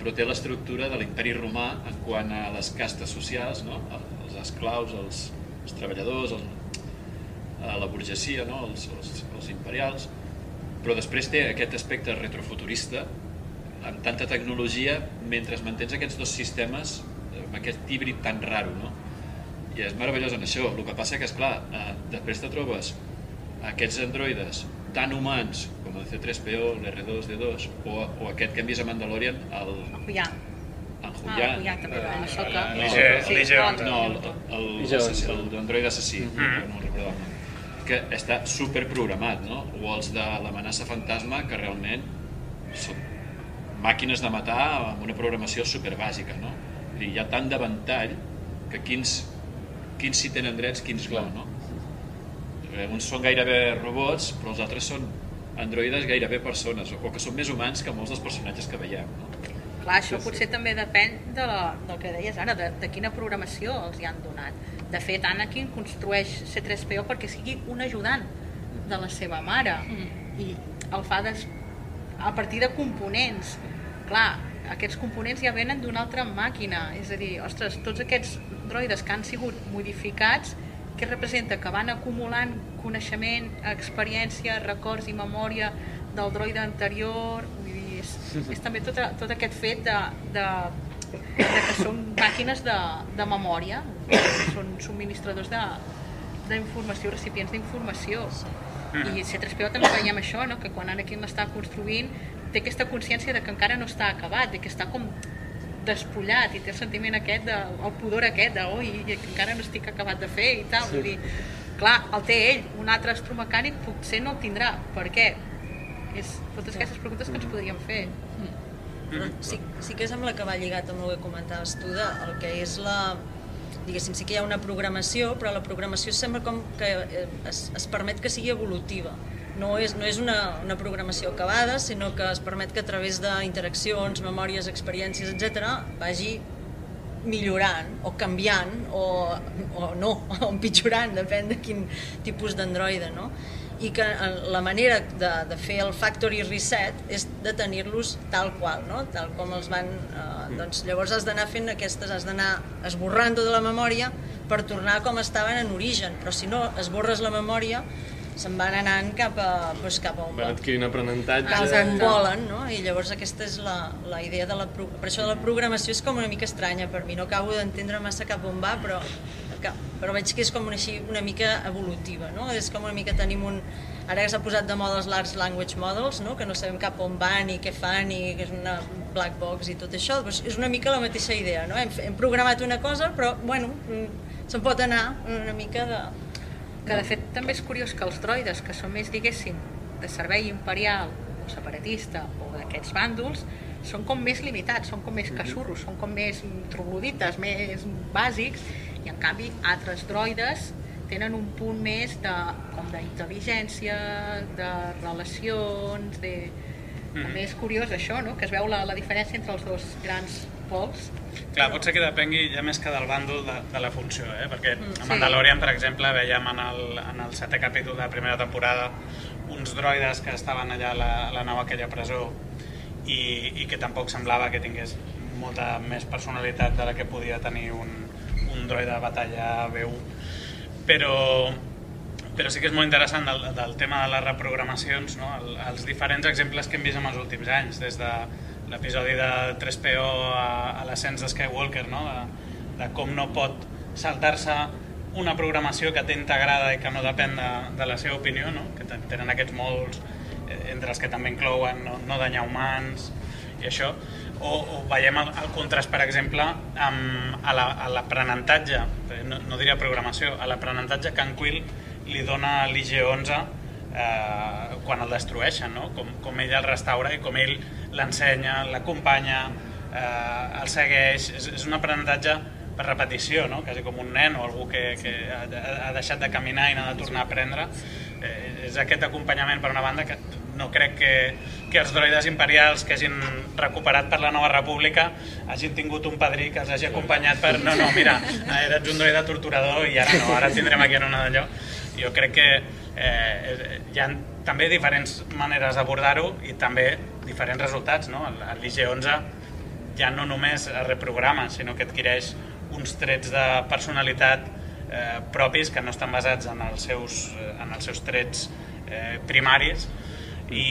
però té l'estructura de l'imperi romà en quant a les castes socials, no? els esclaus, els, els treballadors, el, a la burgesia, no? els, els, els imperials, però després té aquest aspecte retrofuturista amb tanta tecnologia mentre mantens aquests dos sistemes amb aquest híbrid tan raro, no? I és meravellós en això. El que passa que, és clar, eh, després te trobes aquests androides tan humans com el C3PO, l'R2D2 o, o aquest que hem vist a Mandalorian, el, Ja. en Ah, Julián. ja, també, Lige- ah, no, el, el, Lige el, l'android assassí, no recordo el nom, que està super programat, no? O els de l'amenaça fantasma, que realment són màquines de matar amb una programació super bàsica, no? I hi ha tant de ventall que quins, quins sí tenen drets, quins no, no? Uns són gairebé robots, però els altres són androides gairebé persones, o que són més humans que molts dels personatges que veiem, no? Clar, això potser també depèn de la, del que deies ara, de, de quina programació els hi han donat. De fet, Anakin construeix C-3PO perquè sigui un ajudant de la seva mare i el fa des, a partir de components. Clar, aquests components ja venen d'una altra màquina, és a dir, ostres, tots aquests droides que han sigut modificats, què representa? Que van acumulant coneixement, experiència, records i memòria del droide anterior, vull dir, és, és també tot, a- tot aquest fet de, de, de que són màquines de, de memòria, són subministradors de d'informació, recipients d'informació. I C3PO també veiem això, no? que quan Anakin l'està construint té aquesta consciència de que encara no està acabat, de que està com despullat i té el sentiment aquest, de, el pudor aquest de oi, que encara no estic acabat de fer i tal. Vull dir, clar, el té ell, un altre astromecànic potser no el tindrà. Per què? És totes aquestes preguntes que ens podríem fer. Però sí, sí que sembla que va lligat amb el que comentaves tu, de, el que és la... Diguéssim, sí que hi ha una programació, però la programació sembla com que eh, es, es permet que sigui evolutiva. No és, no és una, una programació acabada, sinó que es permet que a través d'interaccions, memòries, experiències, etc vagi millorant o canviant o, o no, o empitjorant, depèn de quin tipus d'androide, no? i que eh, la manera de, de fer el factory reset és de tenir-los tal qual, no? tal com els van... Eh, doncs llavors has d'anar fent aquestes, has d'anar esborrant tota la memòria per tornar com estaven en origen, però si no esborres la memòria se'n van anant cap a, doncs, cap a on Van adquirint aprenentatge. els en volen, no? I llavors aquesta és la, la idea de la... pro- Per això de la programació és com una mica estranya per mi, no acabo d'entendre massa cap on va, però, que, però veig que és com una, així, una mica evolutiva, no? És com una mica tenim un... Ara que s'ha posat de moda els Large Language Models, no? que no sabem cap on van i què fan i que és una black box i tot això, doncs és una mica la mateixa idea, no? Hem, hem programat una cosa, però, bueno, mm, se'n pot anar una mica de... Que de fet també és curiós que els droides, que són més, diguéssim, de servei imperial o separatista o d'aquests bàndols, són com més limitats, són com més casurros, són com més troglodites, més bàsics, i en canvi altres droides tenen un punt més de, com d'intel·ligència, de relacions, de... També és curiós això, no? que es veu la, la diferència entre els dos grans pols. Clar, pot ser que depengui ja més que del bàndol de, de la funció, eh? perquè a sí. Mandalorian, per exemple, veiem en el, en el setè capítol de la primera temporada uns droides que estaven allà a la, a la nau aquella presó i, i que tampoc semblava que tingués molta més personalitat de la que podia tenir un, un droide de batalla B1 però, però sí que és molt interessant del, del tema de les reprogramacions, no? El, els diferents exemples que hem vist en els últims anys, des de l'episodi de 3PO a, a l'ascens de Skywalker, no? de, de com no pot saltar-se una programació que té integrada i que no depèn de, de la seva opinió, no? que ten- tenen aquests molts, eh, entre els que també inclouen no, no danyar humans i això, o, o veiem el, el contrast, per exemple, amb, a la- a l'aprenentatge, la, no, no diria programació, a l'aprenentatge que en Quill li dona a l'IG-11 eh, quan el destrueixen, no? com, com ell el restaura i com ell l'ensenya, l'acompanya, eh, el segueix, és, és un aprenentatge per repetició, no? quasi com un nen o algú que, que ha, ha deixat de caminar i n'ha de tornar a aprendre. Eh, és aquest acompanyament per una banda que no crec que, que els droides imperials que hagin recuperat per la nova república hagin tingut un padrí que els hagi acompanyat per no, no, mira, eres un droide torturador i ara no, ara tindrem aquí en una d'allò. Jo crec que eh, hi ha també diferents maneres d'abordar-ho i també diferents resultats, no? El- El l'IG-11 ja no només es reprograma, sinó que adquireix uns trets de personalitat eh, propis que no estan basats en els seus, eh, en els seus trets eh, primaris i,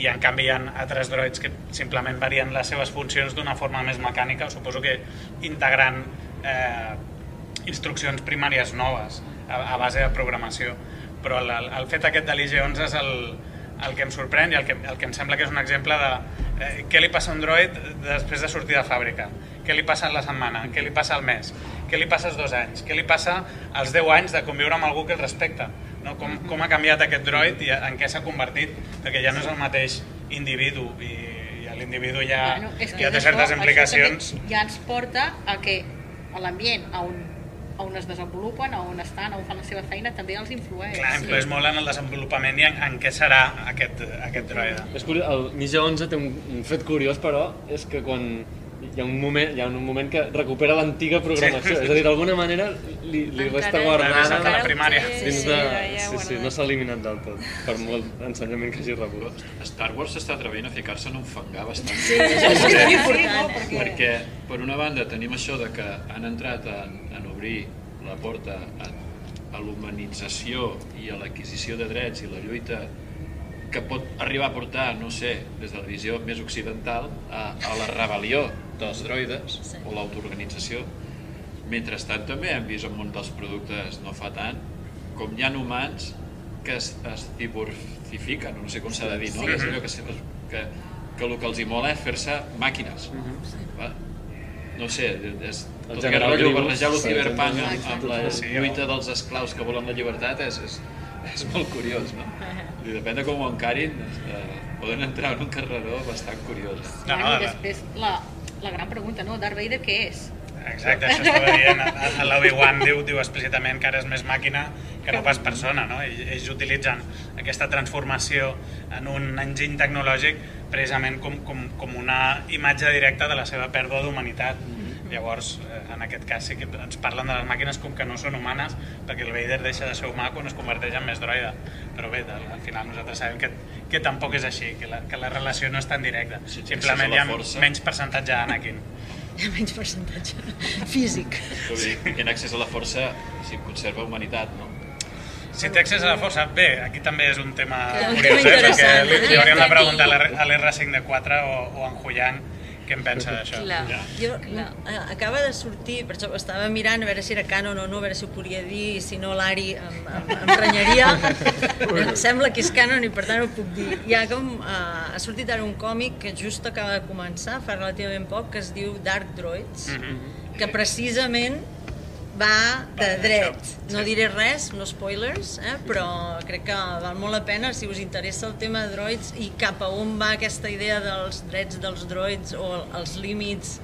i en canvi hi ha altres droids que simplement varien les seves funcions d'una forma més mecànica, suposo que integrant eh, instruccions primàries noves a, a base de programació. Però el, el fet aquest de l'IG-11 és el, el que em sorprèn i el que, el que em sembla que és un exemple de eh, què li passa a un droid després de sortir de fàbrica, què li passa la setmana, què li passa al mes, què li passa als dos anys, què li passa als 10 anys de conviure amb algú que el respecta, no? com, com ha canviat aquest droid i en què s'ha convertit, perquè ja no és el mateix individu i, i l'individu ja, Bueno, ja té això- certes això implicacions. també Ja ens porta a que l'ambient a a on es desenvolupen, a on estan, a on fan la seva feina, també els influeix. Clar, influeix molt en el desenvolupament i en, en què serà aquest, aquest droide. És curiós, el Ninja 11 té un, un fet curiós, però, és que quan hi ha un moment, hi ha un moment que recupera l'antiga programació, Sí. és a dir, d'alguna manera li, li Encara- resta guardada de la primària. dins Sí, de... Sí, sí, no s'ha eliminat del tot, per molt ensenyament que hagi rebut. Star Wars s'està atrevint a ficar-se en un fangar bastant. Sí, això és Perquè- important, eh? Perquè, per una banda, tenim això de que han entrat en, en obrir la porta a, a l'humanització i a l'adquisició de drets i la lluita que pot arribar a portar, no sé, des de la visió més occidental, a, a la rebel·lió dels droides Sí. o l'autoorganització. Mentrestant també hem vist en un dels productes no fa tant com hi ha humans que es, es divorcifiquen, no sé com s'ha de dir, no? Sí. Que, és allò que, que, que el que els hi mola és fer-se màquines. Va? No sé, és, El tot aquest rotllo, barrejar el ciberpunk amb, amb la lluita dels esclaus que volen la llibertat és, és, és molt curiós, no? I depèn de com ho encarin, eh, poden entrar en un carreró bastant curiós. Eh? No, Bueno, no, I després la, la gran pregunta, no? Darth Vader què és? Exacte, això estava dient. A- a L'Obi-Wan diu, diu explícitament que ara és més màquina que no pas persona, no? Ells, ells utilitzen aquesta transformació en un enginy tecnològic precisament com, com, com una imatge directa de la seva pèrdua d'humanitat. Llavors, eh, en aquest cas sí que ens parlen de les màquines com que no són humanes, perquè el Vader deixa de ser humà quan es converteix en més droide. Però bé, al, al final nosaltres sabem que, que tampoc és així, que la, que la relació no és tan directa. Sí, Simplement hi a ha força. menys percentatge d'Anakin. Hi ha menys percentatge físic. Qui en accés a la força si conserva humanitat, no? Si té accés a la força, bé, aquí també és un tema curiós, eh? perquè interessant, li, li hauríem de preguntar a l'R- a l'R5 de 4 o, o a en Huyang què en pensa d'això. Clar. Ja. Jo, eh, acaba de sortir, per això estava mirant a veure si era canon o no, a veure si ho podia dir, i si no l'Ari em, em, em renyaria. em sembla que és canon i per tant ho puc dir. Hi ha com, eh, ha sortit ara un còmic que just acaba de començar, fa relativament poc, que es diu Dark Droids, Mhm. que precisament va de dret. No diré res, no spoilers, eh? però crec que val molt la pena si us interessa el tema de droids i cap a on va aquesta idea dels drets dels droids o els límits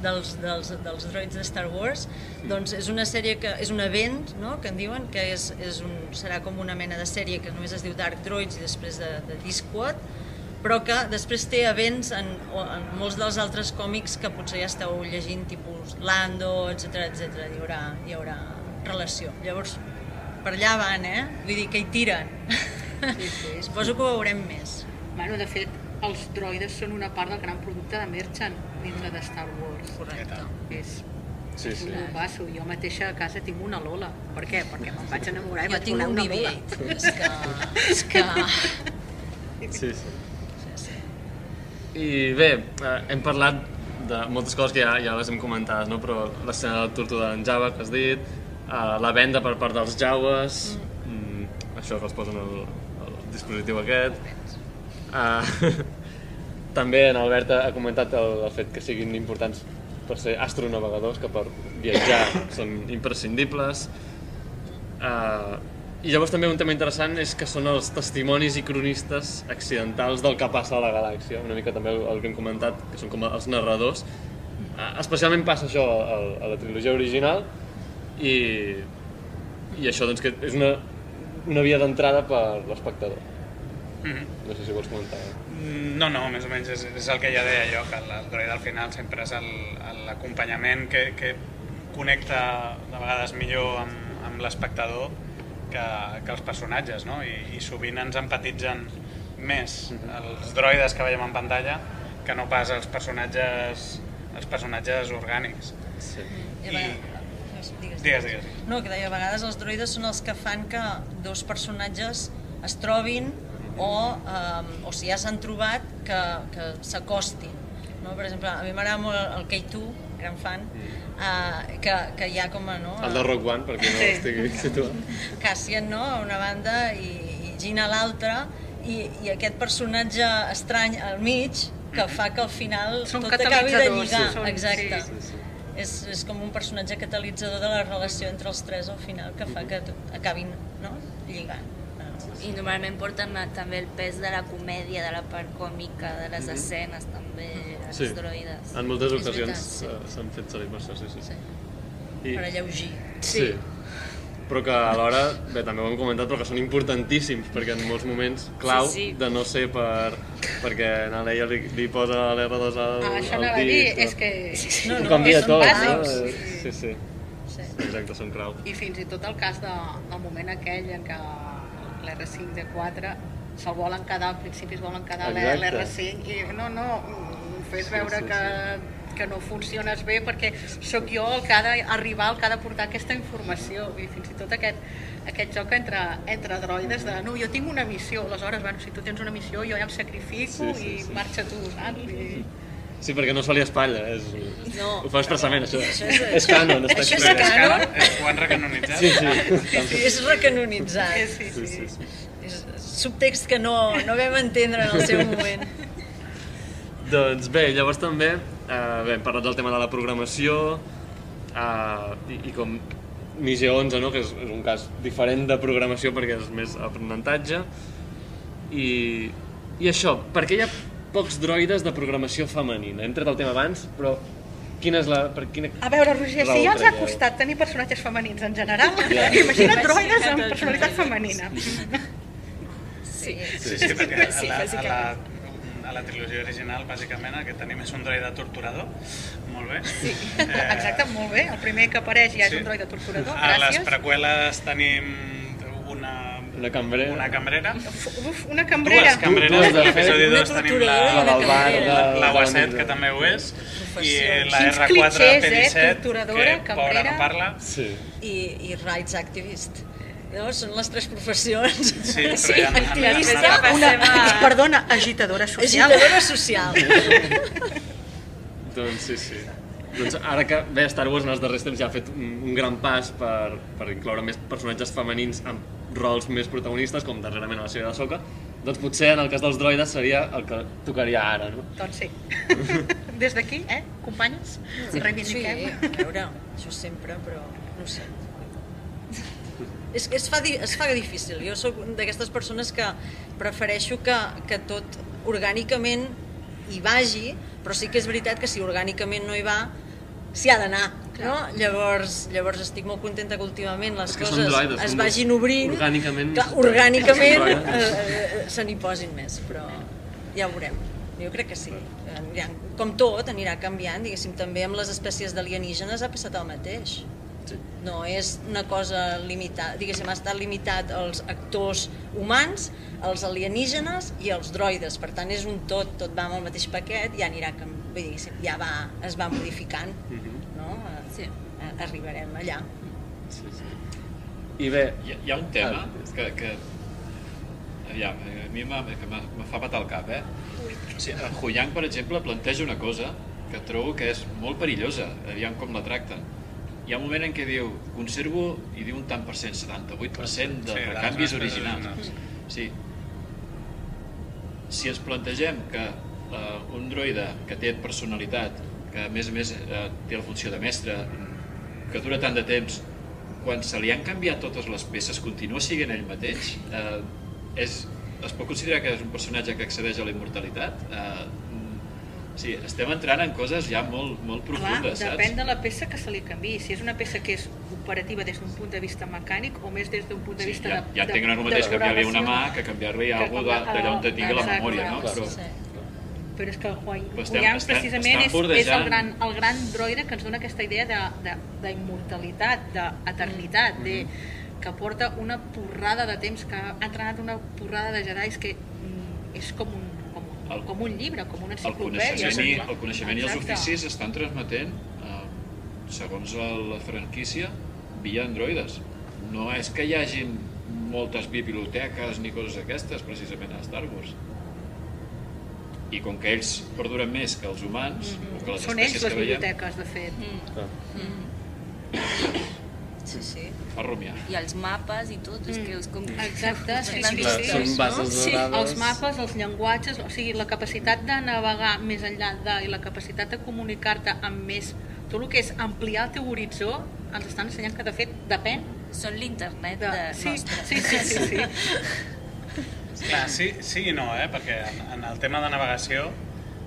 dels, dels, dels droids de Star Wars, doncs és una sèrie que és un event, no?, que en diuen, que és, és un, serà com una mena de sèrie que només es diu Dark Droids i després de, de Discord, però que després té events en, en molts dels altres còmics que potser ja esteu llegint, tipus Lando, etc etc. Hi, haurà, hi haurà relació. Llavors, per allà van, eh? Vull dir que hi tiren. Sí, sí. Suposo que ho veurem més. Bueno, de fet, els droides són una part del gran producte de Merchant dintre de Star Wars. Correcte. És Sí, sí. un bombasso. Jo mateixa a casa tinc una Lola. Per què? Perquè me'n vaig enamorar i Jo vaig tinc voler un una Lola. BB-8. És que... És que... Sí, sí. I bé, eh, hem parlat de moltes coses que ja, ja les hem comentades, no? però l'escena del Tortuga en Java que has dit, eh, la venda per part dels Jawas, mm. això que els posen el, el dispositiu aquest. Eh, també en Albert ha comentat el, el fet que siguin importants per ser astronavegadors, que per viatjar són imprescindibles. Uh, I llavors també un tema interessant és que són els testimonis i cronistes accidentals del que passa a la galàxia, una mica també el, el que hem comentat, que són com els narradors. Uh, especialment passa això a, a la trilogia original i, i això doncs que és una, una via d'entrada per l'espectador. Mhm. No sé si vols comentar. No, no, més o menys és, és el que ja deia jo, que el, droid al final sempre és l'acompanyament que, que connecta de vegades millor amb, amb l'espectador que, que els personatges, no? I, I sovint ens empatitzen més els droides que veiem en pantalla que no pas els personatges els personatges orgànics. Sí. I I- vegades- Digues, Digues, digues. No, que deia, a vegades els droides són els que fan que dos personatges es trobin o, um, o si ja s'han trobat, que, que s'acostin. No? Per exemple, a mi m'agrada molt el K2, gran fan, uh, que, que hi ha com a... No? El de Rock One, per qui no Sí. estigui situat. Cassian no? a una banda i, i Gina a l'altra i, i aquest personatge estrany al mig que fa que al final Són tot acabi de lligar. sí, són- Exacte. sí, sí. És, és com un personatge catalitzador de la relació entre els tres al final que fa que tot acabin no? lligant. I normalment porten eh, també el pes de la comèdia, de la part còmica, de les escenes també, els Sí. droides. En moltes És ocasions eh, s'han fet servir per això, sí, sí. Sí. I, Per alleugir. sí. Però que alhora, bé, també ho hem comentat, però que són importantíssims, perquè en molts moments clau Sí, sí. de no ser per... perquè a l'Eia li, li posa l'R2 al, Ah, això al a dir, disc, és que... No, Ho no, canvia són tot, bàsics. no? Sí, sí. Sí. Exacte, són clau. I fins i tot el cas de, del moment aquell en què l'R5 de 4 se'l volen quedar, al principi es volen quedar Exacte. l'R5 i no, no, fes veure sí, que, que no funciones bé perquè sóc jo el que ha d'arribar, el que ha de portar aquesta informació i fins i tot aquest, aquest joc entre, entre droides de no, jo tinc una missió, aleshores, bueno, si tu tens una missió jo ja em sacrifico Sí, sí, i sí. marxa tu, saps? I... Sí, perquè no se li espatlla, és... No. Ho fa expressament, això. Això és- és canon, està Això és. És canon? canon? Eh, Ho han recanonitzat? Sí, sí. Sí, és recanonitzat. Sí, Sí, sí, sí, sí. sí. És subtext que no, no vam entendre en el seu moment. Doncs bé, llavors també eh, bé, hem parlat del tema de la programació eh, i, i com Mise 11, no? que és, és un cas diferent de programació perquè és més aprenentatge i, i això, per què hi ha pocs droides de programació femenina? Hem tret el tema abans, però quina és la... Per quina... A veure, Roger, si ja ens ha costat tenir personatges femenins en general, Ja. imagina't droides amb personalitat femenina. Sí. Sí, sí, perquè a Sí, la, a la, bàsicament. A la trilogia original, bàsicament, el que tenim és un droide torturador. Molt bé. Sí, Eh, exacte, molt bé. El primer que apareix ja és Sí. un droide torturador, A les gràcies. preqüeles tenim una, Una cambrera. una cambrera. Uf, una cambrera. Dues cambreres. Dues l'episodi fet. 2 Una tenim la, La del bar, de- la de UA7, la que també ho és, i la Quins R4 clixés, eh? P17, Torturadora, que pobra cambrera. no parla. Sí. I, i rights activist. No? Són les tres professions. Sí, però ja Activista, Ja Una, a- perdona, agitadora social. agitadora social. Doncs sí, sí. Doncs ara que bé, Star Wars en els darrers temps ja ha fet un, un gran pas per, per incloure més personatges femenins amb rols més protagonistes, com darrerament a la sèrie de Soca, doncs potser en el cas dels droides seria el que tocaria ara, no? Doncs sí. Des d'aquí, eh, companyes, Sí, reivindiquem. a veure, això sempre, però no sé. És, es, fa, es fa difícil. Jo sóc d'aquestes persones que prefereixo que, que tot orgànicament hi vagi, però sí que és veritat que si orgànicament no hi va, s'hi ha d'anar. No? Llavors, llavors estic molt contenta que últimament les que coses droides, es vagin obrint, orgànicament- que orgànicament eh, droides. eh, se n'hi posin més, però ja ho veurem. Jo crec que sí. Com tot, anirà canviant, diguéssim, també amb les espècies d'alienígenes ha passat el mateix. Sí. No és una cosa limitada, diguéssim, ha estat limitat als actors humans, als alienígenes i als droides. Per tant, és un tot, tot va amb el mateix paquet i ja anirà, vull dir, diguéssim, ja va, es va modificant, Mhm. no? Sí. Eh, Arribarem allà. sí, sí. I bé, Hi, ha- hi ha un tema Ah. que, que aviam, a mi me fa patar el cap, eh? O sigui, en Huyang, per exemple, planteja una cosa que trobo que és molt perillosa, aviam com la tracten. Hi ha un moment en què diu, conservo, i diu un tant per cent, 78% de Sí, recanvis originals. Sí. Si ens plantegem que uh, un droide que té personalitat, que a més a més uh, té la funció de mestre, que dura tant de temps, quan se li han canviat totes les peces continua siguent ell mateix, eh, és, es pot considerar que és un personatge que accedeix a la immortalitat? Eh, sí, estem entrant en coses ja molt, molt Clar, profundes, depèn saps? de la peça que se li canvi. Si és una peça que és operativa des d'un punt de vista mecànic o més des d'un punt de Sí, vista ja, de, ja de, entenc que no és el mateix canviar-li una mà que canviar-li alguna cosa d'allà on te tingui la memòria, no? Clar. Però, Sí. Però és que el estem- estem- precisament estan és, és el, gran, el gran droide que ens dona aquesta idea de- de- d'immortalitat, d'eternitat, de, que porta una porrada de temps, que ha entrenat una porrada de Jedi que mm, és com un El- com un llibre, com una el enciclopèdia. coneixement, i, el coneixement i els oficis estan transmetent, eh, segons el- la franquícia, via androides. No és que hi hagin moltes biblioteques ni coses aquestes, precisament, a Star Wars. I com que ells perduren més que els humans, o que les Són ells espècies les que veiem, biblioteques, de fet. Sí, sí. fa rumiar. I els mapes i tot, és que és com... Exacte, sí, sí, sí. són bases Sí. de dades. Els mapes, els llenguatges, o sigui, la capacitat de navegar més enllà de, i la capacitat de comunicar-te amb més... Tot el que és ampliar el teu horitzó ens estan ensenyant que, de fet, depèn Són l'internet de... de... Sí, nostre. sí, sí, sí, sí. Clar, sí, sí i no, eh? perquè en, en el tema de navegació,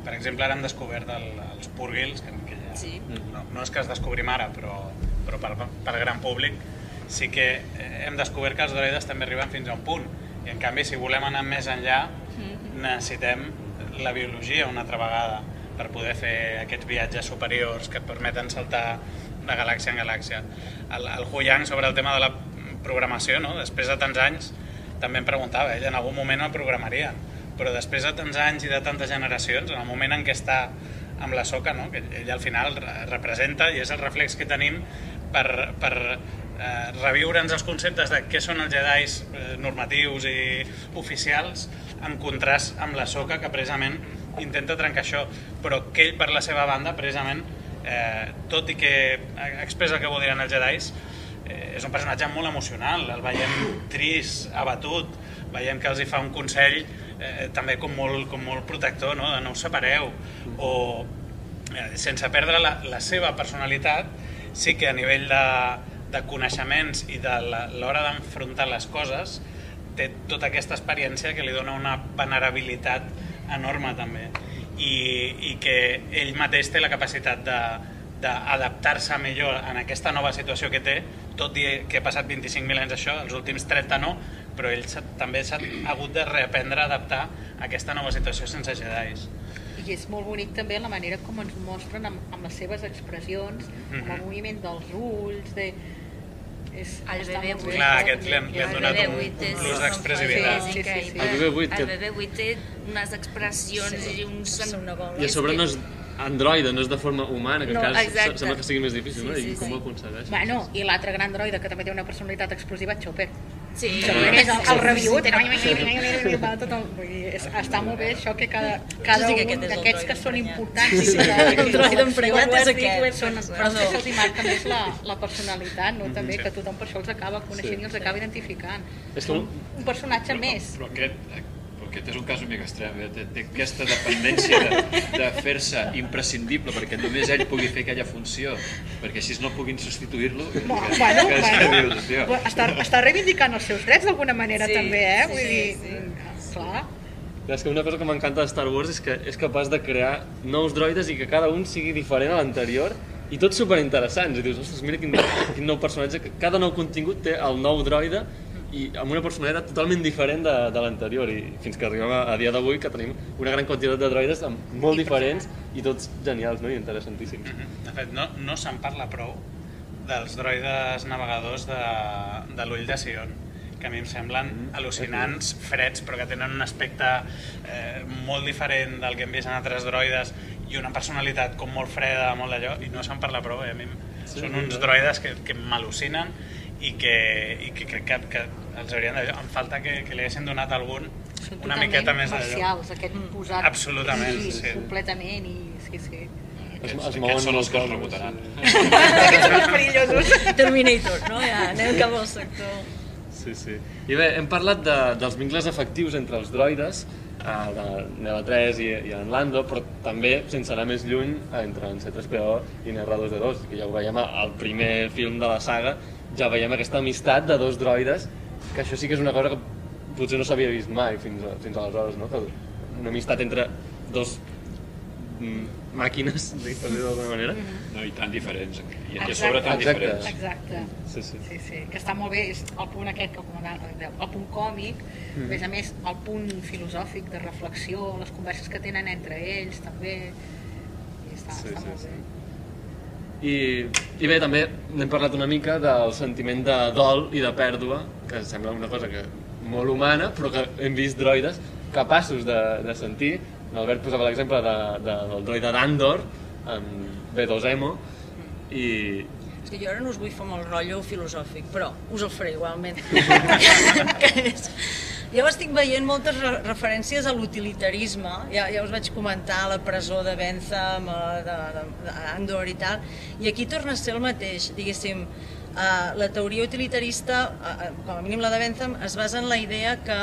per exemple, ara hem descobert el, els purgils, que, que ja, Sí. no, no és que els descobrim ara, però, però per, per gran públic, sí que eh, hem descobert que els droides també arriben fins a un punt. I en canvi, si volem anar més enllà, necessitem la biologia una altra vegada per poder fer aquests viatges superiors que et permeten saltar de galàxia en galàxia. El, el Hu Yang, sobre el tema de la programació, no? després de tants anys, també em preguntava, ell en algun moment el programarien, però després de tants anys i de tantes generacions, en el moment en què està amb la soca, no? que ell al final re- representa i és el reflex que tenim per, per eh, reviure'ns els conceptes de què són els jedis eh, normatius i oficials en contrast amb la soca que precisament intenta trencar això, però que ell per la seva banda precisament eh, tot i que expressa el que vol dir els jedis eh, és un personatge molt emocional, el veiem trist, abatut, veiem que els hi fa un consell eh, també com molt, com molt protector, no? no us separeu, o eh, sense perdre la, la seva personalitat, sí que a nivell de, de coneixements i de l'hora d'enfrontar les coses, té tota aquesta experiència que li dona una venerabilitat enorme també i, i que ell mateix té la capacitat de d'adaptar-se millor en aquesta nova situació que té, tot i que ha passat 25.000 anys això, els últims 30 no, però ell també s'ha hagut de reaprendre a adaptar a aquesta nova situació sense jedis. I és molt bonic també la manera com ens mostren amb, amb les seves expressions, amb el Mhm. moviment dels ulls, de... És, El està bebè molt buit. bé. Clar, aquest li han, li han donat un, un és- plus Sí, d'expressivitat. Sí, sí, sí. increïble. El bebè buit, que- El bebè buit té unes expressions Sí, i una bola. I a sobre no és androide, no és de forma humana, que No, encara exacte. sembla que sigui més difícil, Sí, no? sí, I com sí. ho aconsegueix? Bueno, i l'altre gran droide que també té una personalitat explosiva, Chopper. Sí, Chopper és el, el és, està molt bé això que cada, cada Sí, que un d'aquests que són importants Sí, sí, i que- el droide has és aquest. Són, però que se'ls hi marca més la, la personalitat, no? també, sí. que tothom per això els acaba coneixent i els acaba identificant. És com- un personatge més. Però aquest, aquest és un cas una mica extrem, eh? té, té aquesta dependència de, de fer-se imprescindible perquè només ell pugui fer aquella funció, perquè així no puguin substituir-lo. que- Bueno, que- bueno, que bueno. dius, tio, Està, està reivindicant els seus drets d'alguna manera Sí, també, eh? sí, Vull sí, dir, sí. clar. És que una cosa que m'encanta de Star Wars és que és capaç de crear nous droides i que cada un sigui diferent a l'anterior i tots superinteressants. I dius, ostres, mira quin, quin nou personatge, que cada nou contingut té el nou droide i amb una personalitat totalment diferent de, de l'anterior i fins que arribem a, a dia d'avui que tenim una gran quantitat de droides amb molt diferents i tots genials no? i interessantíssims. De fet, no, no se'n parla prou dels droides navegadors de, de l'ull de Sion que a mi em semblen al·lucinants, freds, però que tenen un aspecte eh, molt diferent del que hem vist en altres droides i una personalitat com molt freda, molt d'allò, i no se'n parla prou. Eh? A mi Sí, són uns droides que, que m'al·lucinen i que, i que crec que, que els haurien de... Em falta que, que li haguessin donat algun Són una miqueta més d'allò. marcials, aquest posat. Absolutament, sí, sí. Completament, i sí, sí. Es, es mouen aquests són els que els rebotaran. Aquests són els perillosos. Terminator, no? Ja anem cap al sector. Sí, sí. I bé, hem parlat de, dels vincles afectius entre els droides, eh, de Neva 3 i, i en Lando, però també, sense anar més lluny, entre en C3PO i en R2D2, que ja ho veiem al primer film de la saga, ja veiem aquesta amistat de dos droides, que això sí que és una cosa que potser no s'havia vist mai fins, a, fins aleshores, no? Que una amistat entre dos mm, màquines, dir-ho d'alguna manera. No, i tan diferents. I, i a sobre tan Exacte. diferents. Exacte. Sí, sí. Sí, sí, que està molt bé, és el punt aquest que comentava, el punt còmic, mm. a més a més el punt filosòfic de reflexió, les converses que tenen entre ells també, i està, Sí, està sí, molt sí. bé. I, I bé, també n'hem parlat una mica del sentiment de dol i de pèrdua, que sembla una cosa que molt humana, però que hem vist droides capaços de, de sentir l'Albert posava l'exemple de, de, del droide d'Andor, amb B2EMO, i, És que jo ara no us vull fer molt rotllo filosòfic, però us el faré igualment. que és... Jo estic veient moltes re referències a l'utilitarisme, ja, ja us vaig comentar la presó de Bentham, eh, de, de, de Andor i tal, i aquí torna a ser el mateix, diguéssim, eh, la teoria utilitarista, eh, com a mínim la de Bentham, es basa en la idea que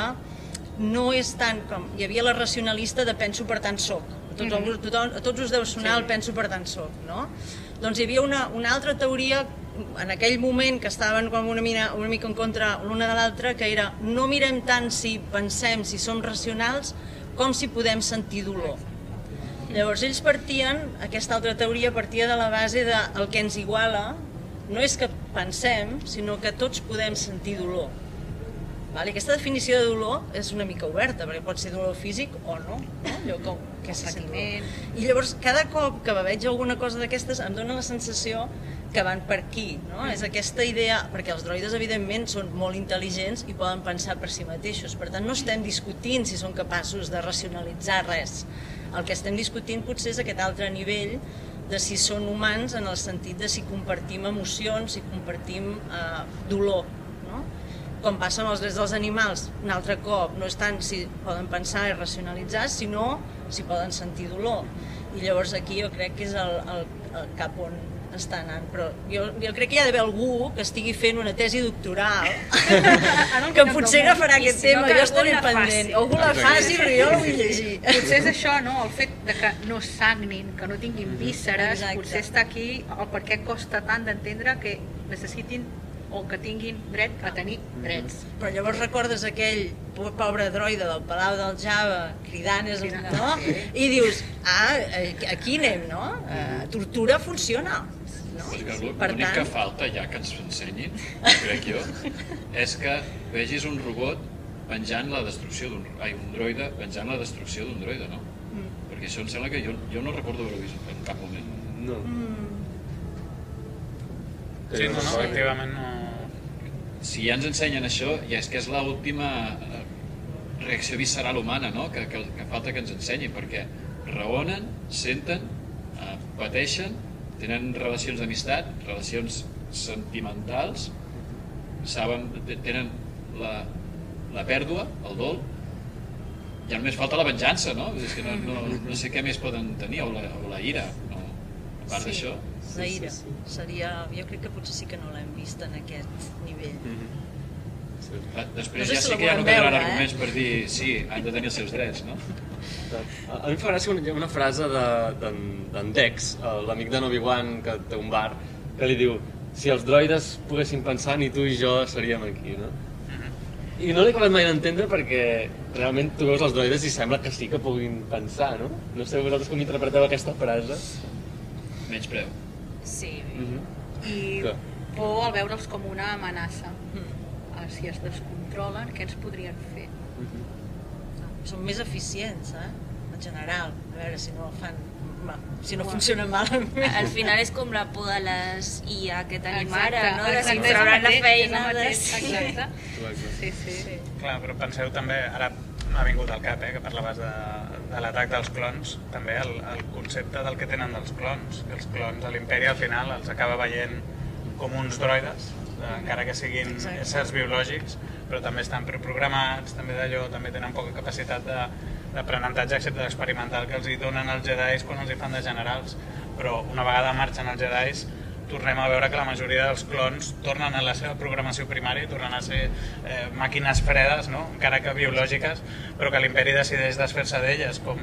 no és tant com... Hi havia la racionalista de penso per tant soc. A tots, mm -hmm. tothom, a tots us deu sonar el penso per tant soc, no? Doncs hi havia una, una altra teoria en aquell moment que estaven com una, mina, una mica en contra l'una de l'altra, que era no mirem tant si pensem, si som racionals, com si podem sentir dolor. Llavors ells partien, aquesta altra teoria partia de la base de el que ens iguala no és que pensem, sinó que tots podem sentir dolor. Vale? Aquesta definició de dolor és una mica oberta, perquè pot ser dolor físic o no. Allò com, que se sent dolor. I llavors, cada cop que veig alguna cosa d'aquestes, em dóna la sensació que van per aquí, no? És aquesta idea, perquè els droides evidentment són molt intel·ligents i poden pensar per si mateixos, per tant no estem discutint si són capaços de racionalitzar res. El que estem discutint potser és aquest altre nivell de si són humans en el sentit de si compartim emocions, si compartim eh, dolor, no? com passa amb els drets dels animals, un altre cop, no és tant si poden pensar i racionalitzar, sinó si poden sentir dolor. I llavors aquí jo crec que és el, el, el cap on està anant, però jo, jo crec que hi ha d'haver algú que estigui fent una tesi doctoral que potser agafarà aquest si no, tema, que jo estaré pendent. faci. Algú la faci, però jo la vull llegir. Potser és això, no? El fet de que no sagnin, que no tinguin vísceres, Exacte. potser està aquí el per què costa tant d'entendre que necessitin o que tinguin dret a tenir drets. Però llavors recordes aquell po- pobre droide del Palau del Java cridant, és, no? I dius, ah, eh, aquí anem, no? Eh, tortura funciona. No? Que l'ú- Per L'únic que tant, falta ja que ens ensenyin, crec jo, és que vegis un robot penjant la destrucció d'un... Ai, un droide penjant la destrucció d'un droide, no? Mm. Perquè això em sembla que jo, jo no recordo haver-ho vist en cap moment. no. Sí, no, no, efectivament no... Si ja ens ensenyen això, ja és que és l'última eh, reacció visceral humana, no? Que, que, que falta que ens ensenyin, perquè raonen, senten, eh, pateixen, tenen relacions d'amistat, relacions sentimentals, saben, te- tenen la, la pèrdua, el dol, ja només falta la venjança, no? És que no, no, no sé què més poden tenir, o la, o la ira, no? A part Sí. d'això. la ira seria... Jo crec que potser sí que no l'hem vist en aquest nivell. Ah, Després No sé ja si sí que ja no quedaran veure, eh? arguments per dir sí, han de tenir els seus drets, no? A mi em fa gràcia una, una frase de- d'en d'en Dex, el- l'amic de Obi-Wan que té un bar, que li diu si els droides poguessin pensar, ni tu i jo seríem aquí, no? I no l'he acabat mai d'entendre perquè realment tu veus els droides i sembla que sí que puguin pensar, no? No sé vosaltres com interpreteu aquesta frase. Menys preu. Sí. I Clar. por al veure'ls com una amenaça. Ah, Si es descontrolen, què ens podrien fer? Són més eficients, eh? En general. A veure si no fan... Si no funciona malament. Al final és com la por de les IA que tenim ara, no? De si exacte, trauran la feina. De... Exacte. Sí, sí. sí. Clar, però penseu també, ara m'ha vingut al cap, eh, que parlaves de, de l'atac dels clons, també el, el concepte del que tenen dels clons. Que els clons a l'imperi al final els acaba veient com uns droides, encara que siguin éssers biològics, però també estan preprogramats, també d'allò, també tenen poca capacitat d'aprenentatge excepte l'experimental que els hi donen els jedis quan els hi fan de generals. Però una vegada marxen els jedis, tornem a veure que la majoria dels clons tornen a la seva programació primària, tornen a ser eh, màquines fredes, no? encara que biològiques, però que l'imperi decideix desfer-se d'elles, com,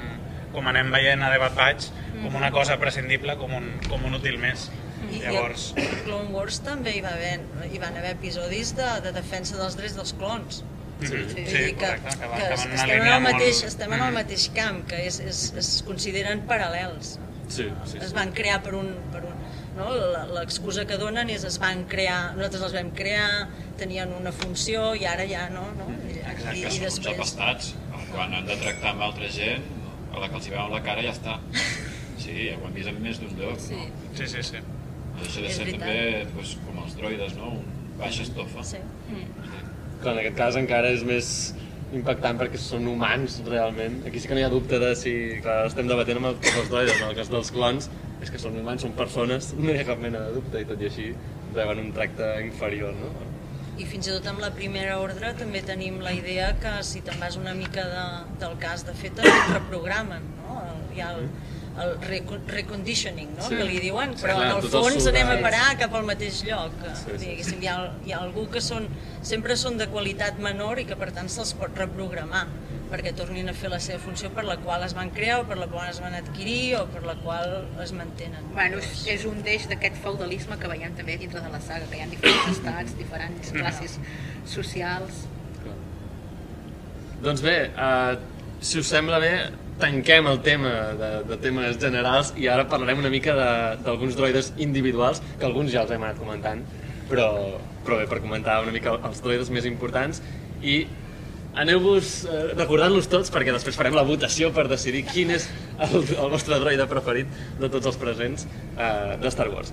com anem veient a The Bad Batch, com una cosa prescindible, com un, com un útil més. I, Llavors, I a Clone Wars també hi, va haver, hi van haver episodis de, de defensa dels drets dels sí, sí, Vull sí, dir que, correcte, que, que que van en una estem, en el mateix, molt... estem en el mateix camp, que és, és, es consideren paral·lels. Sí, sí, Es sí. van crear per un... Per un no? La- L'excusa que donen és es van crear, nosaltres els vam crear, tenien una funció i ara ja no, no? I, Exacte, i, i són uns apastats. Quan han de tractar amb altra gent, a la que els hi veuen la cara ja està. Sí, ho hem vist en més d'un lloc. Sí. No? Sí, sí, sí. No deixa de ser també doncs, com els droides, no? Un baixa estofa. Sí. Clar, en aquest cas encara és més, impactant perquè són humans realment. Aquí sí que no hi ha dubte de si, clar, estem debatent amb els droides, en el cas dels clons, és que són humans, són persones, no hi ha cap mena de dubte i tot i així reben un tracte inferior, no? I fins i tot amb la primera ordre també tenim la idea que si te'n vas una mica de, del cas, de fet et reprogramen, no? El, hi ha el, el reco- reconditioning, no? Sí. que li diuen, Sí, però clar, en el fons anem a parar cap al mateix lloc. Sí, sí, Diguéssim, hi, ha, hi ha algú que són, sempre són de qualitat menor i que per tant se'ls pot reprogramar perquè tornin a fer la seva funció per la qual es van crear o per la qual es van adquirir o per la qual es mantenen. Bueno, és, és un deix d'aquest feudalisme que veiem també dintre de la saga, que hi ha diferents estats, diferents classes socials. Doncs bé, uh, si us sembla bé, tanquem el tema de, de temes generals i ara parlarem una mica d'alguns droides individuals, que alguns ja els hem anat comentant, però, però bé, per comentar una mica els droides més importants i aneu-vos eh, recordant-los tots perquè després farem la votació per decidir quin és el, el vostre droide preferit de tots els presents eh, de Star Wars.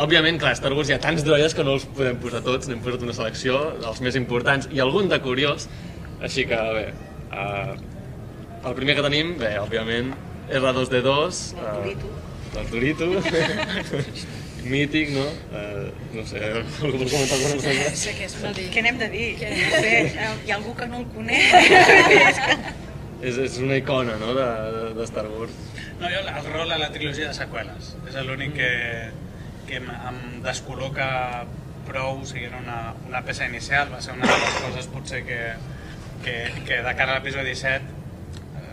Òbviament, clar, Star Wars hi ha tants droides que no els podem posar tots, n'hem posat una selecció dels més importants i algun de curiós, així que bé, uh, el primer que tenim, bé, òbviament, R2D2, El Torito. el Torito, mític, no? Uh, no sé, algú vol comentar alguna cosa? Sé que és una Què n'hem de dir? No sé, eh, hi ha algú que no el coneix? És, és una icona, no?, de, de, de Star Wars. No, jo el rol a la trilogia de seqüeles. És l'únic que, que em, em descol·loca prou, o sigui, era una, una peça inicial, va ser una de les coses potser que, que, que de cara a l'episodi 7 eh,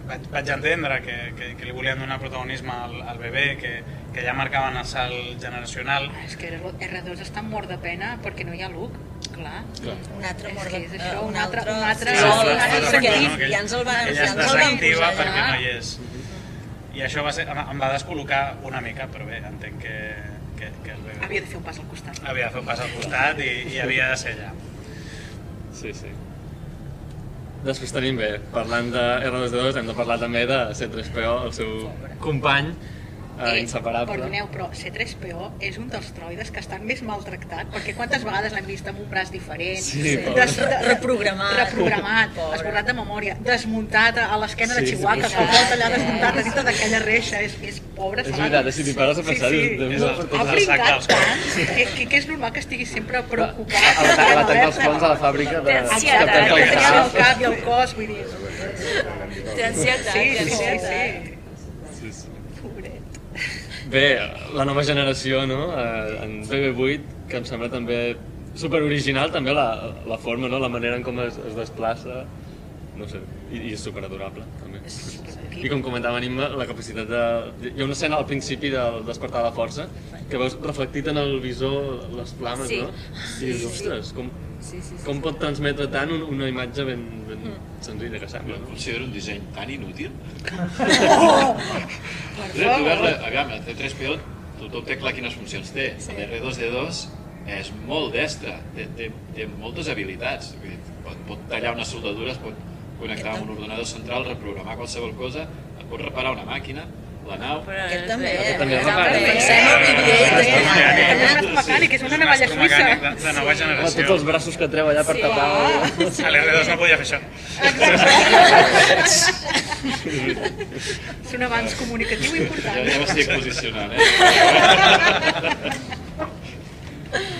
vaig, vaig entendre que, que, que li volien donar protagonisme al, al bebè, que, que ja marcaven el salt generacional. És que R2 està mort de pena perquè no hi ha Luke, clar. Clar. Un altre mort de... és això, eh, un altre- un altre- Sí, un altre secret, no? Ja ens el van, ella ja es ens el van posar perquè no hi és. I això va ser, em, em va descol·locar una mica, però bé, entenc que, que, que el bebè Havia de fer un pas al costat. havia de fer un pas al costat i, i havia de ser allà. Sí, sí. Després tenim bé, parlant de R2D2, hem de parlar també de C3PO, el seu company eh, inseparable. Perdoneu, però C3PO és un dels droides que estan més maltractat, perquè quantes vegades l'hem vist amb un braç diferent, Sí, pobre. des, de, Reprogramat. reprogramat, Pobre. esborrat de memòria, desmuntat a l'esquena de Sí, sí, Chihuahua, sí. que el pot allà desmuntat a dintre d'aquella reixa, és, és pobre. És veritat, si t'hi pares a pensar, sí, dius, sí. el- Ha brincat tant que, que, que és normal que estigui sempre preocupat. A l'atac a l'atac dels clons a la fàbrica de... Té ansietat. de tenia el cap i el cos, vull dir... Té ansietat, Sí, sí, sí, ansietat. sí. Sí, sí. Pobret. Bé, la nova generació, no? Eh, en BB8, que em sembla també super original, també la, la forma, no? La manera en com es, es desplaça, no sé, i, i és super adorable, també. I com comentava Anima, la capacitat de... Hi ha una escena al principi del Despertar de la Força que veus reflectit en el visor les flames, Sí. no? I dius, ostres, com, Sí, sí, sí. com pot transmetre tant un, una imatge ben, ben senzilla que sembla, Jo no? considero un disseny tan inútil. Oh! Tu veure, a veure, el C3PO tothom té clar quines funcions té. El R2D2 és molt destre, té, té, té moltes habilitats. Vull dir, pot, pot tallar unes soldadures, pot connectar amb un ordenador central, reprogramar qualsevol cosa, pot reparar una màquina, la nau... Aquest és també, bé. eh? també També, repara. Pensem en BB-8, També eh? és mecànic, és una navalla Mecànic suïssa. de, de nova generació. tots els braços que treu allà per tapar... A l'R2 no podia fer això. És un avanç comunicatiu important. ja m'estic posicionant, eh?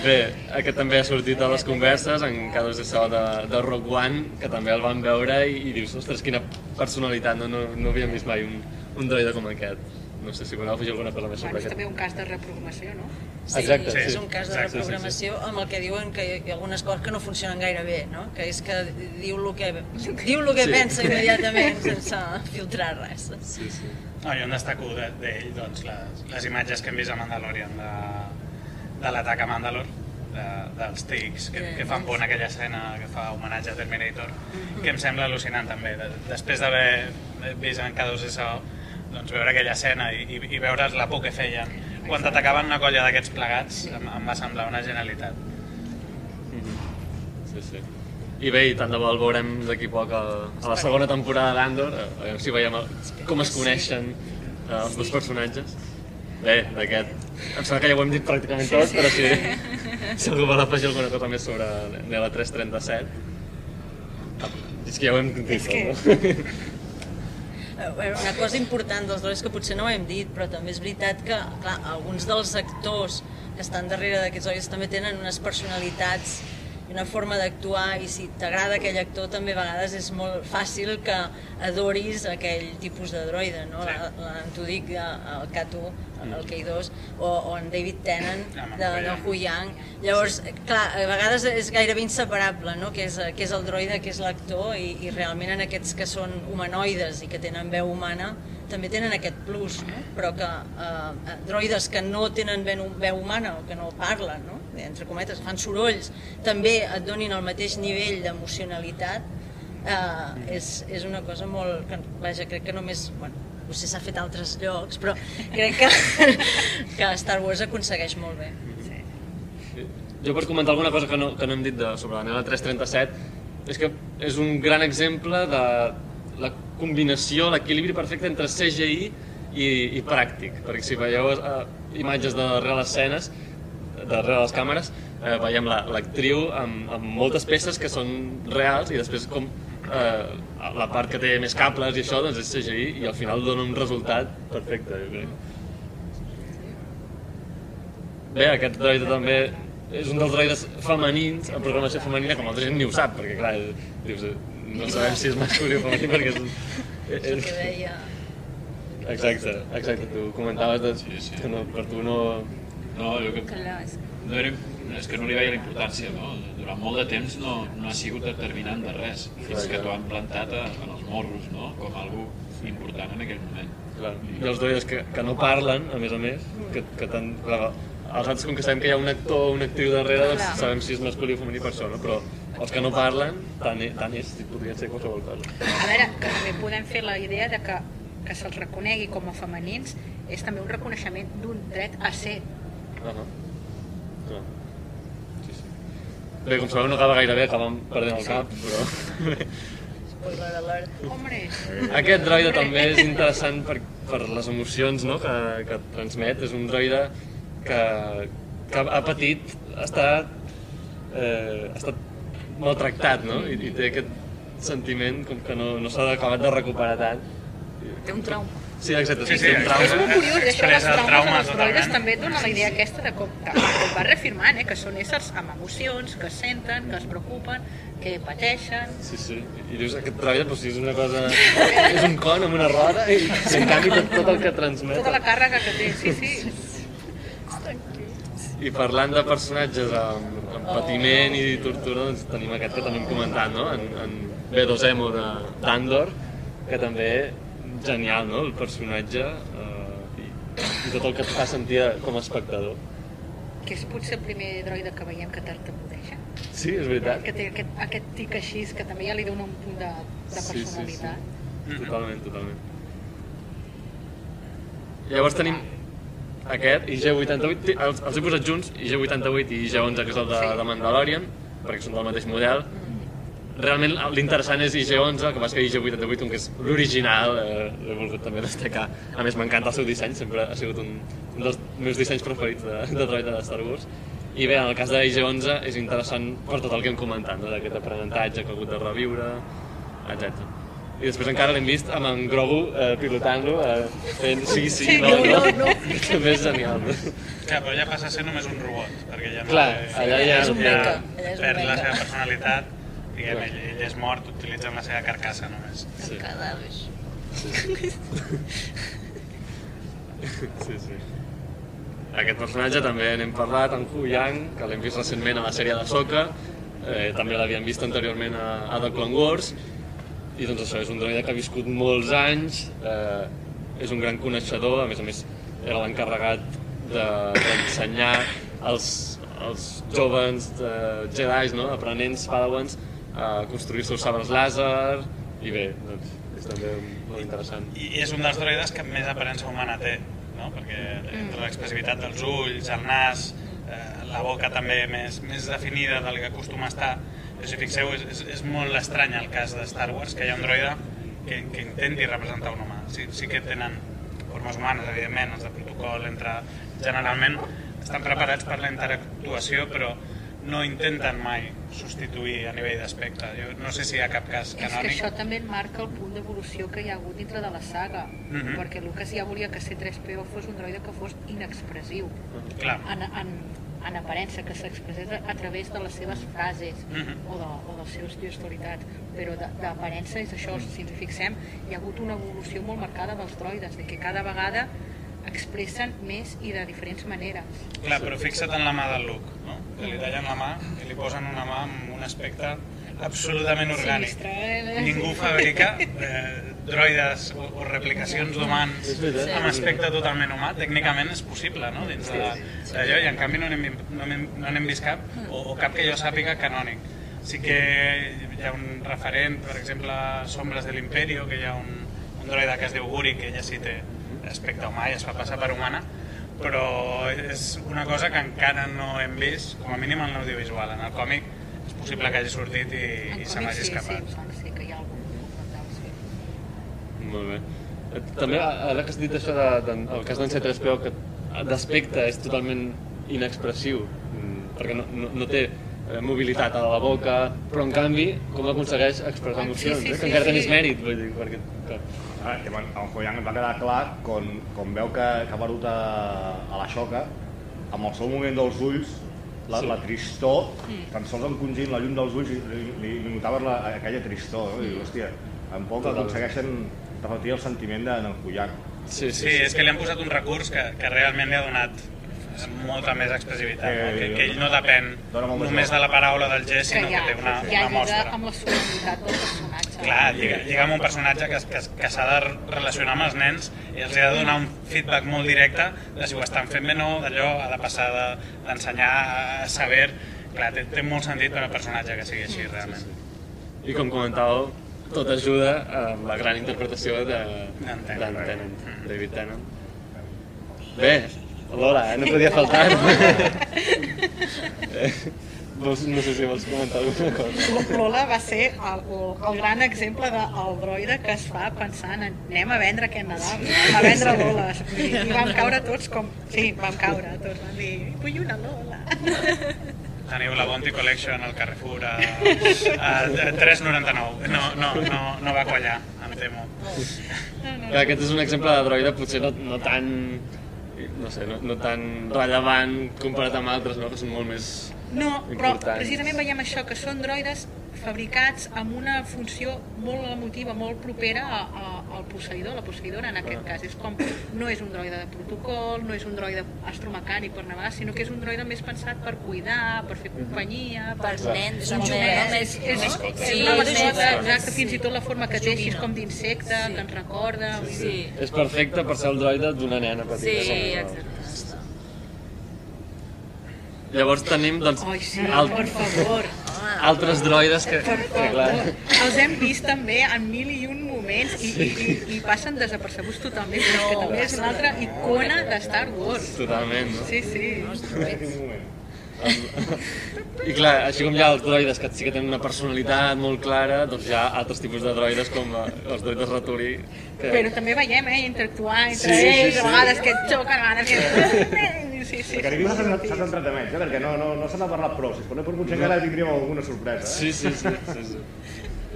Bé, aquest també ha sortit a les converses en casos de so de, de Rock One, que també el van veure i, i dius, ostres, quina personalitat, no, no, no havíem vist mai un, un droide com aquest. No sé si voleu afegir alguna cosa més Bueno, sobre és també aquest. un cas de reprogramació, no? Sí, Exacte, és sí. un cas de Exacte, sí, sí. reprogramació amb el que diuen que hi ha algunes coses que no funcionen gaire bé, no? que és que diu el que, diu el que Sí. pensa immediatament sense filtrar res. Sí, sí. No, jo en destaco de- d'ell doncs, les, les imatges que hem vist a Mandalorian de, de l'atac a Mandalor, de, dels tics, que, que fan por en aquella escena que fa homenatge a Terminator, que em sembla al·lucinant també. De, després d'haver vist en K2SO, doncs veure aquella escena i, i, i veure la por que feien quan t'atacaven una colla d'aquests plegats em, em va semblar una genialitat. Sí, sí. I bé, i tant de bo el veurem d'aquí poc a, a la segona temporada d'Andor, a veure si veiem com es coneixen eh, els dos personatges. Bé, d'aquest... Em sembla que ja ho hem dit pràcticament tot, però si, si algú vol afegir alguna cosa més sobre l'Ela 337. És que ja ho hem dit, que- no? Una cosa important dels droids que potser no ho hem dit, però també és veritat que clar, alguns dels actors que estan darrere d'aquests droids també tenen unes personalitats i una forma d'actuar i si t'agrada aquell actor també a vegades és molt fàcil que adoris aquell tipus de droide, no? Sí. La, la, t'ho dic, el K2, el K2, o, o en David Tennant de, de Hu Yang. Llavors, clar, a vegades és gairebé inseparable, no? que, és, que és el droide, que és l'actor, i, i realment en aquests que són humanoides i que tenen veu humana, també tenen aquest plus, no? però que eh, droides que no tenen veu, veu humana o que no parlen, no? entre cometes, fan sorolls, també et donin el mateix nivell d'emocionalitat, eh, és, és una cosa molt... Que, vaja, crec que només... Bueno, potser s'ha fet a altres llocs, però crec que, que Star Wars aconsegueix molt bé. Jo per comentar alguna cosa que no, que no hem dit de, sobre la nena 337, és que és un gran exemple de la combinació, l'equilibri perfecte entre CGI i, i pràctic, perquè si veieu eh, imatges de darrere escenes, darrere les càmeres, eh, veiem la- l'actriu amb, amb moltes peces que són reals i després com eh, la part que té més cables i això doncs és CGI i al final dona un resultat perfecte, jo crec. Bé, aquest droide també és un dels droides femenins, en programació femenina, que molta gent ni ho sap, perquè clar, dius, no sabem si és masculí o femení perquè és un... És el que deia... Exacte, exacte, tu comentaves de, Sí, sí. que no, per tu no... No, jo que... Clar, és... No era, és que no li veia la importància, no? Durant molt de temps no, no ha sigut determinant de res, fins que t'ho han plantat a, en els morros, no? Com algú important en aquell moment. Clar, I els droides que, que no parlen, a més a més, que, que tant, clar, els altres, com que sabem que hi ha un actor o una actriu darrere, doncs sabem si és masculí o femení per això, no? Però els que no parlen, tant, tant és, podrien ser qualsevol cosa. A veure, que també podem fer la idea de que, que se'ls reconegui com a femenins és també un reconeixement d'un dret a ser. Uh -huh. Clar. Sí, sí. Bé, com sabeu no acaba gaire bé, acabem perdent el cap, però... Hombre, Aquest droide també és interessant per, per les emocions no? que, que transmet. És un droide que, que ha patit, ha estat, eh, ha estat maltractat, no? I, i té aquest sentiment com que no, no s'ha acabat de recuperar tant. té un trauma. Sí, exacte, sí, Sí, sí, un És trauma. molt curiós, i això dels traumes trauma dels droides també et dona la idea aquesta de com, que, com va reafirmant, eh, que són éssers amb emocions, que senten, que es preocupen, que pateixen. Sí, sí. I dius, aquest droide, doncs, sí, és una cosa... és un con amb una roda i, i en canvi tot, tot el que transmet... Tota la càrrega que té, sí, sí. I parlant de personatges amb, amb patiment i tortura, doncs tenim aquest que també hem comentat, no? En, en B2M de d'Andor, que també genial, no? El personatge eh, i, i tot el que et fa sentir com a espectador. Que és potser el primer droide que veiem que tartamudeja. Sí, és veritat. Que té aquest, aquest tic així que també ja li dona un punt de, de Sí, sí, sí. personalitat. Totalment, totalment. Llavors tenim aquest, IG-88, els, els he posat junts, IG-88 i IG-11, que és el de, Sí. de Mandalorian, perquè són del mateix model. Realment l'interessant és IG-11, que va ser IG-88, un que és l'original, eh, he volgut també destacar. A més, m'encanta el seu disseny, sempre ha sigut un, un dels meus dissenys preferits de, de droide de Star Wars. I bé, en el cas de IG-11 és interessant per tot el que hem comentat, no? d'aquest aprenentatge que ha hagut de reviure, etc. I després encara l'hem vist amb en Grogu eh, pilotant-lo, eh, fent sí, sí, Sí, no, no, no. També és genial. Clar, però ja passa a ser només un robot, perquè ja no Clar, allà ja... és un ja- meca. Allà és un perd la seva personalitat, diguem, ell, ell és mort utilitzant la seva carcassa només. Sí, Cadàvers. sí, sí. Aquest personatge també n'hem parlat, en Hu Yang, que l'hem vist recentment a la sèrie de Soka, eh, també l'havíem vist anteriorment a, a The Clone Wars, i doncs això, és un droide que ha viscut molts anys, eh, és un gran coneixedor, a més a més era l'encarregat de- d'ensenyar als, als joves eh, Jedi, no? aprenents Padawans, a construir els seus sabres làser, i bé, doncs, és també molt interessant. I és un dels droides que més aparença humana té, no? perquè entre l'expressivitat dels ulls, el nas, eh, la boca també més, més definida del que acostuma a estar. Si fixeu, és, és, és molt estrany el cas de Star Wars, que hi ha un droide que, que intenti representar un humà. Sí, sí que tenen formes humanes, evidentment, els de protocol, entre... generalment estan preparats per la interactuació, però no intenten mai substituir a nivell d'aspecte. Jo no sé si hi ha cap cas És que canònic. això també marca el punt d'evolució que hi ha hagut dintre de la saga, Mhm. perquè Lucas ja volia que C-3PO fos un droide que fos inexpressiu, Clar. en, en, en aparença, que s'expressés a, través de les seves frases Mhm. o, de, o dels seus gestoritats, però d'aparença és això, si ens fixem, hi ha hagut una evolució molt marcada dels droides, de que cada vegada expressen més i de diferents maneres. Clar, però fixa't en la mà del Luke, no? que li tallen la mà i li posen una mà amb un aspecte absolutament orgànic. Sinistre, eh? Ningú fabrica eh, droides o, o replicacions d'humans amb aspecte totalment humà. Tècnicament és possible, no?, dins de- d'allò, i en canvi no n'hem no no n'hem vist cap, o, o cap que jo sàpiga canònic. Sí que hi ha un referent, per exemple, a Sombres de l'Imperio, que hi ha un, un droide que es diu Guri, que ella sí té aspecte humà i es fa passar per humana, però és una cosa que encara no hem vist, com a mínim en l'audiovisual. En el còmic possible que hagi sortit i, En i se n'hagi sí, escapat. sí, sembla que hi ha algun documental, sí. Molt bé. Eh, També, ara que has dit això de, de, el cas d'en C3PO, que d'aspecte és totalment inexpressiu, mm, perquè no, no, no té eh, mobilitat a la boca, però en canvi, com aconsegueix expressar Sí, emocions, sí, eh? sí, que encara sí. més mèrit, vull dir, perquè... Que... Que en Joyang ens va quedar clar quan, quan veu que, que ha perdut a, a la xoca, amb el seu moviment dels ulls, la, Sí. la tristor, tan sols encongint la llum dels ulls, li, li, li notaves la, aquella tristor. No? I, hòstia, en poc Totalment. aconsegueixen reflectir el sentiment d'en Joyang. Sí, Sí, és que li han posat un recurs que, que realment li ha donat molta més expressivitat, no? Eh, que, que ell no depèn només de la paraula del gest, Que sinó ja, que té una, ja una mostra. amb la solemnitat del personatge. Clar, lliga, lliga amb un personatge que, que, que s'ha de relacionar amb els nens i els ha de donar un feedback molt directe de si ho estan fent bé o no, d'allò ha de passar de- d'ensenyar a saber. Clar, té, té molt sentit per al personatge que sigui així, realment. I com comentàveu, tot ajuda a la gran interpretació de D'en Tennant. d'en Tennant, David Tennant. Bé, Lola, eh? no podia faltar. Eh, vols, no sé si vols comentar alguna cosa. Lola va ser el, el gran exemple del droide que es fa pensant en anem a vendre aquest Nadal, anem a vendre Loles. Dir, I vam caure tots com... Sí, vam caure tots, vam dir, vull una Lola. Teniu la Bounty Collection al Carrefour a, a 3,99. No, no, no, no va quallar, em temo. Clar, aquest és un exemple de droide potser no, no tan no sé, no, no tan rellevant comparat amb altres, no? que són molt més... No, però Importants. precisament veiem això, que són droides fabricats amb una funció molt emotiva, molt propera a, a, al posseïdor, la posseïdora en aquest cas. És com, no és un droide de protocol, no és un droide astromecànic per navegar, sinó que és un droide més pensat per cuidar, per fer companyia, per... Pels nens, És un no? és, és, és, Sí, és una mascota, exacte, fins i tot la forma que té, així com d'insecte, que ens recorda... dir- Sí, És perfecte per ser el droide d'una nena petita. sí, exacte. Llavors tenim, doncs, Ai, sí, al- per favor. altres droides que, Per que clar, favor. Els hem vist també en mil i un moments i, i, i, i passen desapercebuts totalment, però és que també és una altra icona de Star Wars. totalment, no? Sí, sí. I clar, així com hi ha els droides que sí que tenen una personalitat molt clara, doncs hi ha altres tipus de droides com els droides ratolí. Que... Però també veiem, eh, interactuar entre Sí, sí, ells, sí. a vegades que et xoquen, a vegades que... Sí, sí, Perquè sí. ningú s'ha s'ha centrat en ells, eh? perquè no, no, no se n'ha parlat prou. Si es pot, potser encara tindríem alguna sorpresa. Eh? Sí, sí, sí, sí, sí.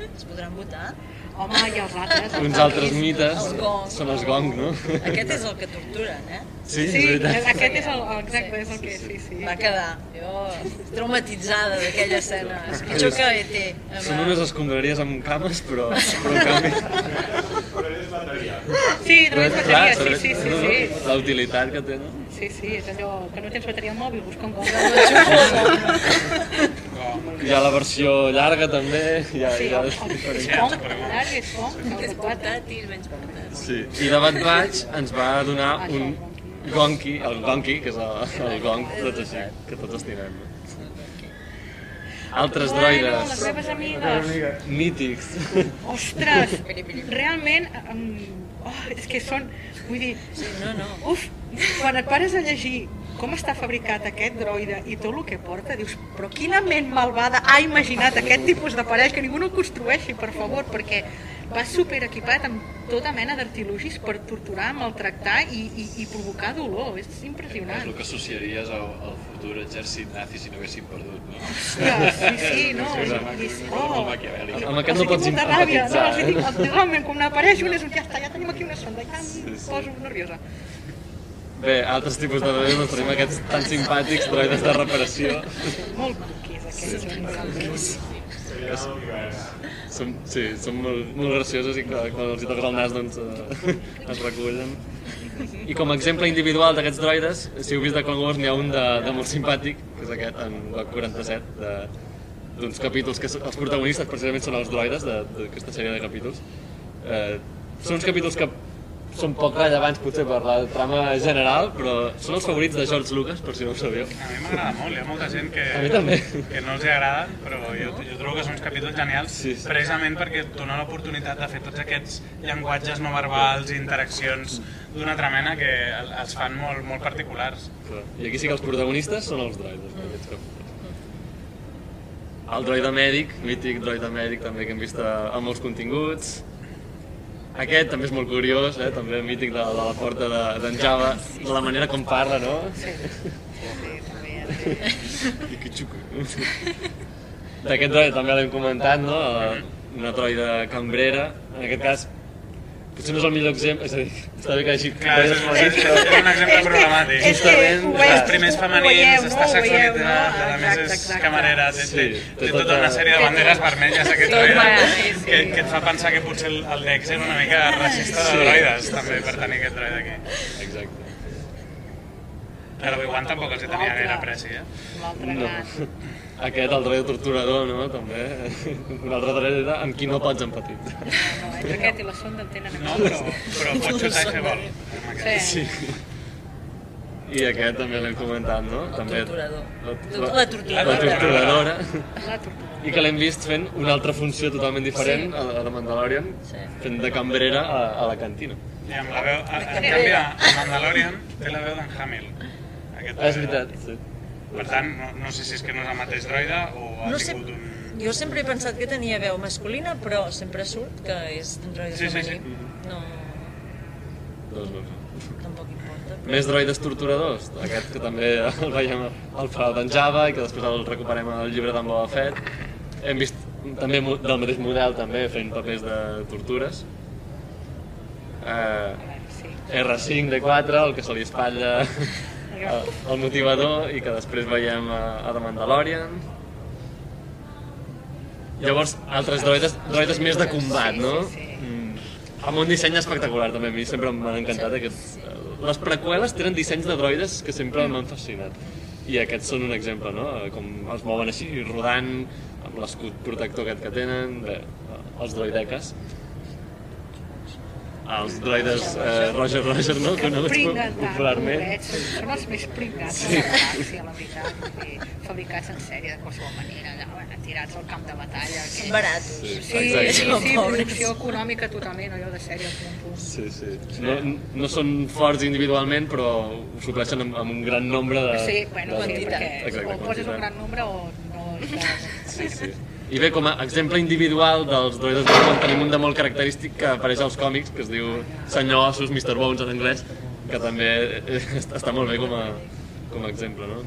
Es podran votar? Home, i els altres... Uns altres mites Els gongs. són els gong, no? Aquest és el que torturen, eh? Sí, és Sí, veritat. aquest és el, exacte, és el que... Sí, sí. Va quedar, jo, traumatitzada d'aquella escena. És pitjor que E.T. Són unes escombraries amb cames, però, però en canvi... Sí, clar, bateria, sí, sí, sí, sí. La utilitat que tenen. Sí, sí, és allò que no tens bateria al mòbil, busca un gong. Hi ha la versió llarga també, hi ha, Sí, hi ha llarg és com, És portàtil, menys portàtil. Sí. I de Bad Batch ens va donar un gonki, el gonki, que és el, el gong tots així, que tots estimem. Altres Bueno, les droides meves amigues. mítics. Ostres, realment, um, oh, és que són, vull dir, Sí, no, no. uf, quan et pares a llegir com està fabricat aquest droide i tot el que porta, dius, però quina ment malvada ha imaginat aquest tipus d'aparell, que ningú no el construeixi, per favor, perquè va super equipat amb tota mena d'artilugis per torturar, maltractar i, i, i provocar dolor. És És impressionant. el que associaries al, al futur exèrcit nazi si no haguessin perdut, no? Sí, sí, no? Sí, sí, I oh. Amb aquest no pots empatitzar, No, els eh? els, realment, quan n'apareix un és un ja està, ja tenim aquí una sonda, ja em Sí, sí. poso nerviosa. Bé, altres tipus de droides, doncs tenim aquests tan simpàtics, droides de reparació. Molt maquis, aquests. Sí. Són, sí, són molt, molt graciosos i quan, quan els hi toca el nas doncs eh, es recullen. I com a exemple individual d'aquests droides, si heu vist de Clone Wars n'hi ha un de, de molt simpàtic, que és aquest, en el 47, de, d'uns capítols que els protagonistes precisament són els droides de- d'aquesta sèrie de capítols. Eh, són uns capítols que són poc rellevants potser per la trama general, però són els favorits de George Lucas, per si no ho sabíeu. A mi m'agrada molt, hi ha molta gent que, A mi també. que no els hi agraden, però jo, jo trobo que són uns capítols genials, Sí, sí. precisament perquè et dona l'oportunitat de fer tots aquests llenguatges no verbals i interaccions d'una altra mena que el- els fan molt, molt particulars. Clar. I aquí sí que els protagonistes són els droides d'aquests capítols. El droide mèdic, mític droide mèdic també que hem vist a, a molts continguts. Aquest també és molt curiós, eh? també mític de, de la porta de- d'en Java, de la manera com parla, no? Sí, també. Ikichuku. D'aquest també l'hem comentat, no? Una droide cambrera, en aquest cas potser no és el millor exemple, és a dir, està bé que hagi Clar, és, és, és, però- un exemple problemàtic. És que clar. veus, els primers femenins, veieu, està sexualitzat, no? a més és camarera, té, Sí, té, tota- tota una sèrie de banderes vermelles aquest droide que, que et fa pensar que potser el, el Dex era una mica racista de Sí. droides també per tenir aquest droide aquí. Exacte. A l'Obi-Wan tampoc els hi tenia gaire pressi, eh? No. Aquest, el droide torturador, no? També. Un altre droide amb qui no pots empatitzar. No, aquest i la sonda en tenen No, però, però pot xutar i fer. Sí. Sí. I aquest també l'hem comentat, no? També, torturador. La, La torturadora. La torturadora. La tortuga. I que l'hem vist fent una altra funció totalment diferent a, a The Mandalorian, Sí. fent de cambrera a, a la cantina. I amb la veu, a- en canvi, a Mandalorian té la veu d'en Hamill. Aquest Ah, és veritat, sí. Per tant, no, no sé si és que no és el mateix droide o ha No sé, tingut un... jo sempre he pensat que tenia veu masculina, però sempre surt que és un droide Sí, sí, sí. femení. No, Doncs no sé. tampoc importa. Més droides torturadors, aquest que també el veiem al Palau d'en Java i que després el recuperem al llibre d'en Boba Fett. Hem vist també del mateix model també fent papers de tortures. Eh, Sí. R5D4, el que se li espatlla el, el motivador i que després veiem a, a The Mandalorian. Llavors, altres droides, droides més de combat, no? Sí, sí, sí. Mm, amb un disseny espectacular, també a mi sempre m'han encantat aquests... Les preqüeles tenen dissenys de droides que sempre m'han fascinat. I aquests són un exemple, no? Com els mouen així, rodant, amb l'escut protector aquest que tenen, bé, els droideques. Els droides eh, Roger Roger, no? Coneguts Pringuen tant, popularment. pobrets, són, els més pringats de la galàxia, la veritat. Fabricats en sèrie de qualsevol manera, allà, tirats al camp de batalla. Són Que... baratos. Sí, sí, Exacte. sí, sí, pobres. producció econòmica totalment, allò de sèrie al punt punt. Sí, sí. No, no són forts individualment, però ho supleixen amb, amb un gran nombre de... Sí, bueno, de... sí, perquè Exacte, o poses un gran nombre o no... Sí, sí. I bé, com a exemple individual dels droides de Bones, tenim un de molt característic que apareix als còmics, que es diu Senyor Ossos, Mr. Bones en anglès, que també està, molt bé com a, com a exemple, no?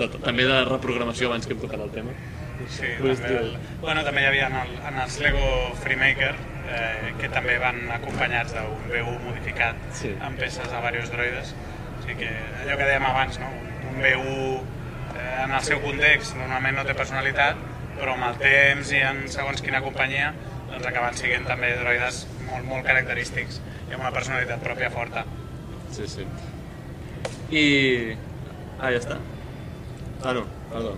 De, també de reprogramació abans que hem tocat el tema. Sí, també, el, bueno, també hi havia en, el, en els Lego Freemaker, eh, que també van acompanyats d'un B1 modificat Sí. amb peces de diversos droides. O sigui que allò que dèiem abans, no? un, un B1 eh, en el seu context normalment no té personalitat, però amb el temps i en segons quina companyia doncs acaben sent també droides molt, molt característics i amb una personalitat pròpia forta. Sí, sí. I... Ah, ja està. Ah, no, perdó.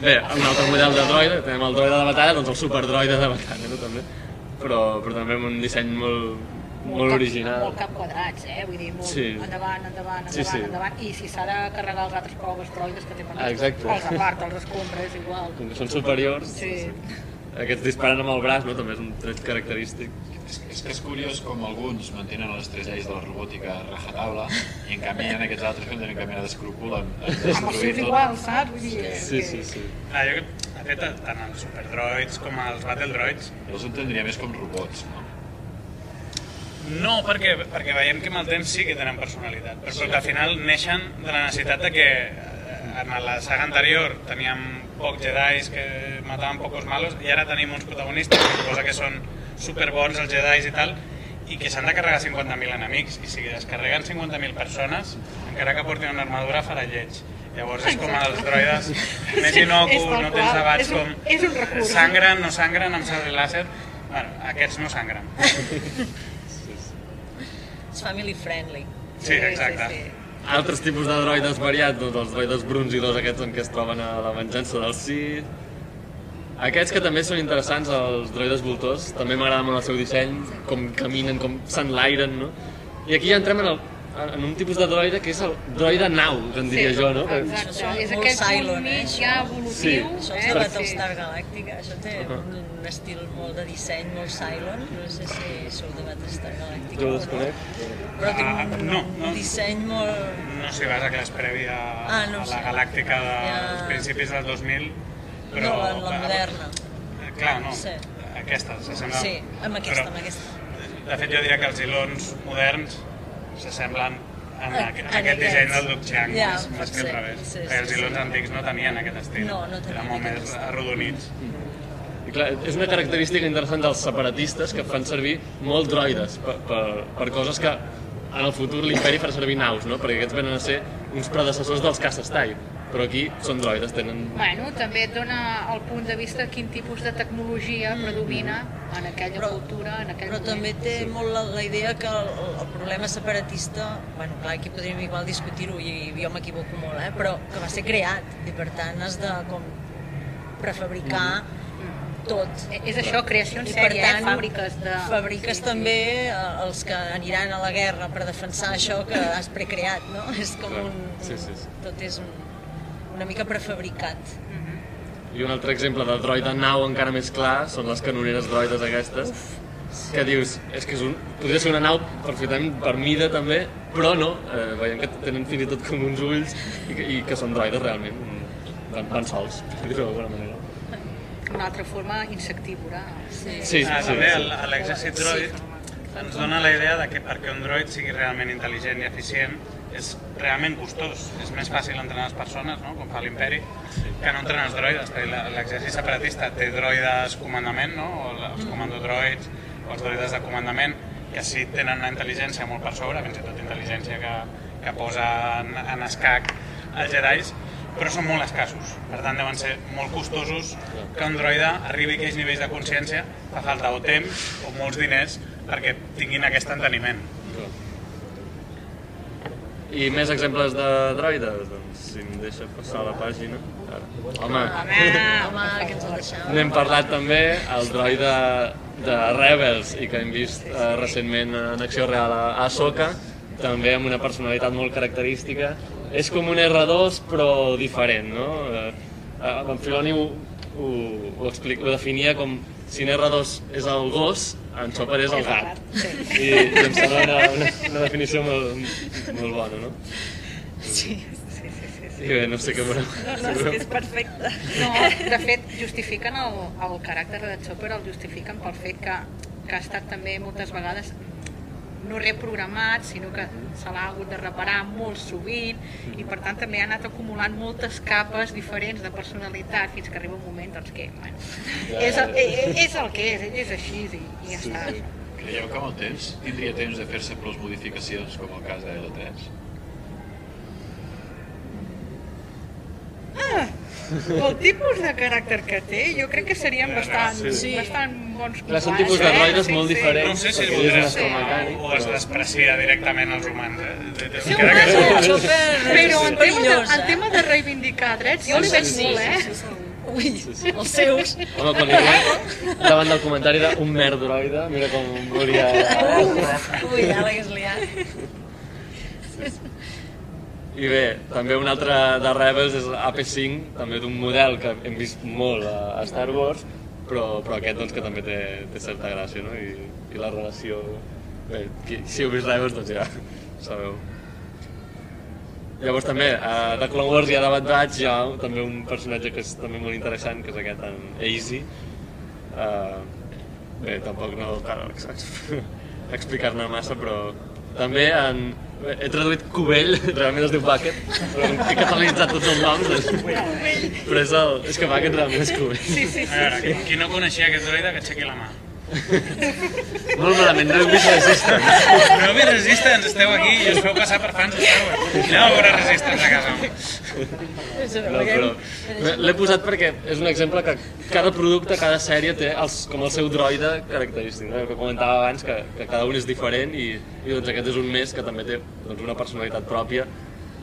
Bé, un altre model de droide, tenim el droide de batalla, doncs el superdroide de batalla, no, també. Però, però també amb un disseny molt, molt cap- original. Molt cap quadrats, eh? Vull dir, molt Sí. endavant, endavant, endavant, Sí, sí. endavant. I si s'ha de carregar els altres proves droides que té per Ah, exacte. els apart, els escombra, és igual. Com que són superiors, Sí. aquests disparen amb el braç, no? també és un tret característic. És, és que és curiós com alguns mantenen les tres lleis de la robòtica a rajatabla i en canvi hi ha aquests altres que no tenen cap mena d'escrúpol en, en destruir tot. igual, saps? Vull dir, Sí, sí, sí. Ah, jo, de fet, tant els superdroids com els battledroids Jo els entendria més com robots, no? No, perquè, perquè veiem que amb el temps sí que tenen personalitat, però que al final neixen de la necessitat de que eh, en la saga anterior teníem pocs Jedis que mataven pocos malos i ara tenim uns protagonistes que suposa que són superbons els Jedis i tal i que s'han de carregar 50.000 enemics i si es carreguen 50.000 persones encara que portin una armadura farà lleig. Llavors és com els droides més tal no tens debats És un- com és un recurs. sangren, no sangren amb sable làser. Bueno, aquests no sangren És family friendly. sí, exacte Sí, sí. Altres tipus de droides variats, doncs els droides brunzidors aquests en què es troben a la venjança del Sith. Aquests que també són interessants, els droides voltors, també m'agrada molt el seu disseny, com caminen, com s'enlairen, no? I aquí ja entrem en, el, en un tipus de droide que és el droide nau, en diria jo, no? Exacte, Això és és Cylon, punt eh, mig ja evolutiu. Sí. Això és eh? de Sí. Battlestar Galàctica, això té un estil molt de disseny, molt Cylon, no sé si sou de Battlestar Galàctica Jo ho desconec. però té Ah, un no, no. disseny molt... no sé, vas a que és previ a, Ah, no a la sé. galàctica dels Ja. principis del 2000 però No, la, la moderna. Eh, clar, no, Sí. aquesta s'assembla Sí, amb aquesta, però, amb aquesta. de fet jo diria que els ilons moderns s'assemblen en, En- aqu en aquest disseny del Duc Chang Ja, més, més que al revés Sí, perquè els sí, ilons sí. antics no tenien aquest estil No, no tenien eren molt més estil. arrodonits I clar, és una característica interessant dels separatistes que fan servir molt droides per, per, per coses que en el futur l'imperi farà servir naus, no? perquè aquests venen a ser uns predecessors dels caces TIE, però aquí són droides, tenen... Bueno, també et dona el punt de vista quin tipus de tecnologia predomina en aquella Però- cultura, en aquell Però moment. també té molt la, la idea que el, el problema separatista, bueno, clar, aquí podríem igual discutir-ho i jo m'equivoco molt, eh? però que va ser creat i per tant has de com prefabricar tot. Eh, És això, creació en I sèrie, tant, eh? fàbriques de... fabriques sí, sí. també eh, els que aniran a la guerra per defensar això que has precreat, no? És com Clar. un... Sí, sí, sí. Tot és un, una mica prefabricat. I un altre exemple de droide nau encara més clar són les canoneres droides aquestes, que dius, és que és un, podria ser una nau perfectament per mida també, però no, eh, veiem que tenen fins i tot com uns ulls i que, i que són droides realment, van, van sols, per dir-ho d'alguna manera. Una altra forma insectívora. Sí. Sí, ah, sí, també sí. el- l'exèrcit droid ens dona la idea de que perquè un droid sigui realment intel·ligent i eficient és realment costós. És més fàcil entrenar les persones, no? com fa l'imperi, que no entrenar els droides. L'exèrcit separatista té droides comandament, no? o els comandodroids, o els droides de comandament, que sí tenen una intel·ligència molt per sobre, fins i tot intel·ligència que, que posa en, en escac els Jedis, però són molt escassos. Per tant, deuen ser molt costosos que un droide arribi a aquells nivells de consciència, fa falta o temps o molts diners perquè tinguin aquest enteniment. I més exemples de droides? Doncs si em deixa passar la pàgina. Ara. Home, Home, que ens el deixava. n'hem parlat també, el droide de Rebels i que hem vist eh, recentment en acció real a Ahsoka, també amb una personalitat molt característica. És com un R2 però diferent, no? Eh, eh, en Filoni ho, ho, explica, ho definia com si en R2 és el gos, en Chopper és el gat. I, i em sembla una, una, una definició molt, molt bona, no? Sí, sí, sí, sí. sí. I bé, no sé què veureu. No, no, és perfecte. No, de fet, justifiquen el, el caràcter de Chopper, el justifiquen pel fet que, que ha estat també moltes vegades no reprogramat, sinó que se l'ha hagut de reparar molt sovint i per tant també ha anat acumulant moltes capes diferents de personalitat fins que arriba un moment doncs, que bueno, és, el, és, és el que és, ell és així i, i ja està. Creieu que amb el temps tindria temps de fer-se prou modificacions, com el cas de L3? El tipus de caràcter que té, jo crec que serien bastant, Sí. bastant bons Clar, són companys, tipus de eh? droides Sí, molt sí. diferents. No sé si sí. astromecànic, o es desprecia directament els humans. Eh? De- de- Sí, que Però en tema, de, en eh? tema de reivindicar drets, jo li veig molt, eh? Ui, els seus. Home, quan li davant del comentari d'un mer droide, mira com volia... Ui, ja l'hagués liat. I bé, també un altre de Rebels és AP5, també d'un model que hem vist molt a, Star Wars, però, però aquest doncs que també té, té certa gràcia, no? I, i la relació... Bé, qui, si heu vist Rebels, doncs ja sabeu. Llavors també, a The Clone Wars hi ha Bad Batch, hi ha també un personatge que és també molt interessant, que és aquest en Easy. Uh, bé, tampoc no cal explicar-ne massa, però també en... he traduït Cubell, realment es diu Bucket, però he catalanitzat tots els noms, és... però és, el... és que Bucket realment és Cubell. Sí, sí, A sí. veure, qui, qui no coneixia aquest droide, que aixequi la mà. Molt malament, no heu vist Resistance. No mi Resistance, esteu aquí i us feu passar per fans de Star Wars. Aneu a veure Resistance a casa. No, però l'he posat perquè és un exemple que cada producte, cada sèrie té els, com el seu droide característic, no? que comentava abans que, que cada un és diferent i, i doncs aquest és un més que també té doncs, una personalitat pròpia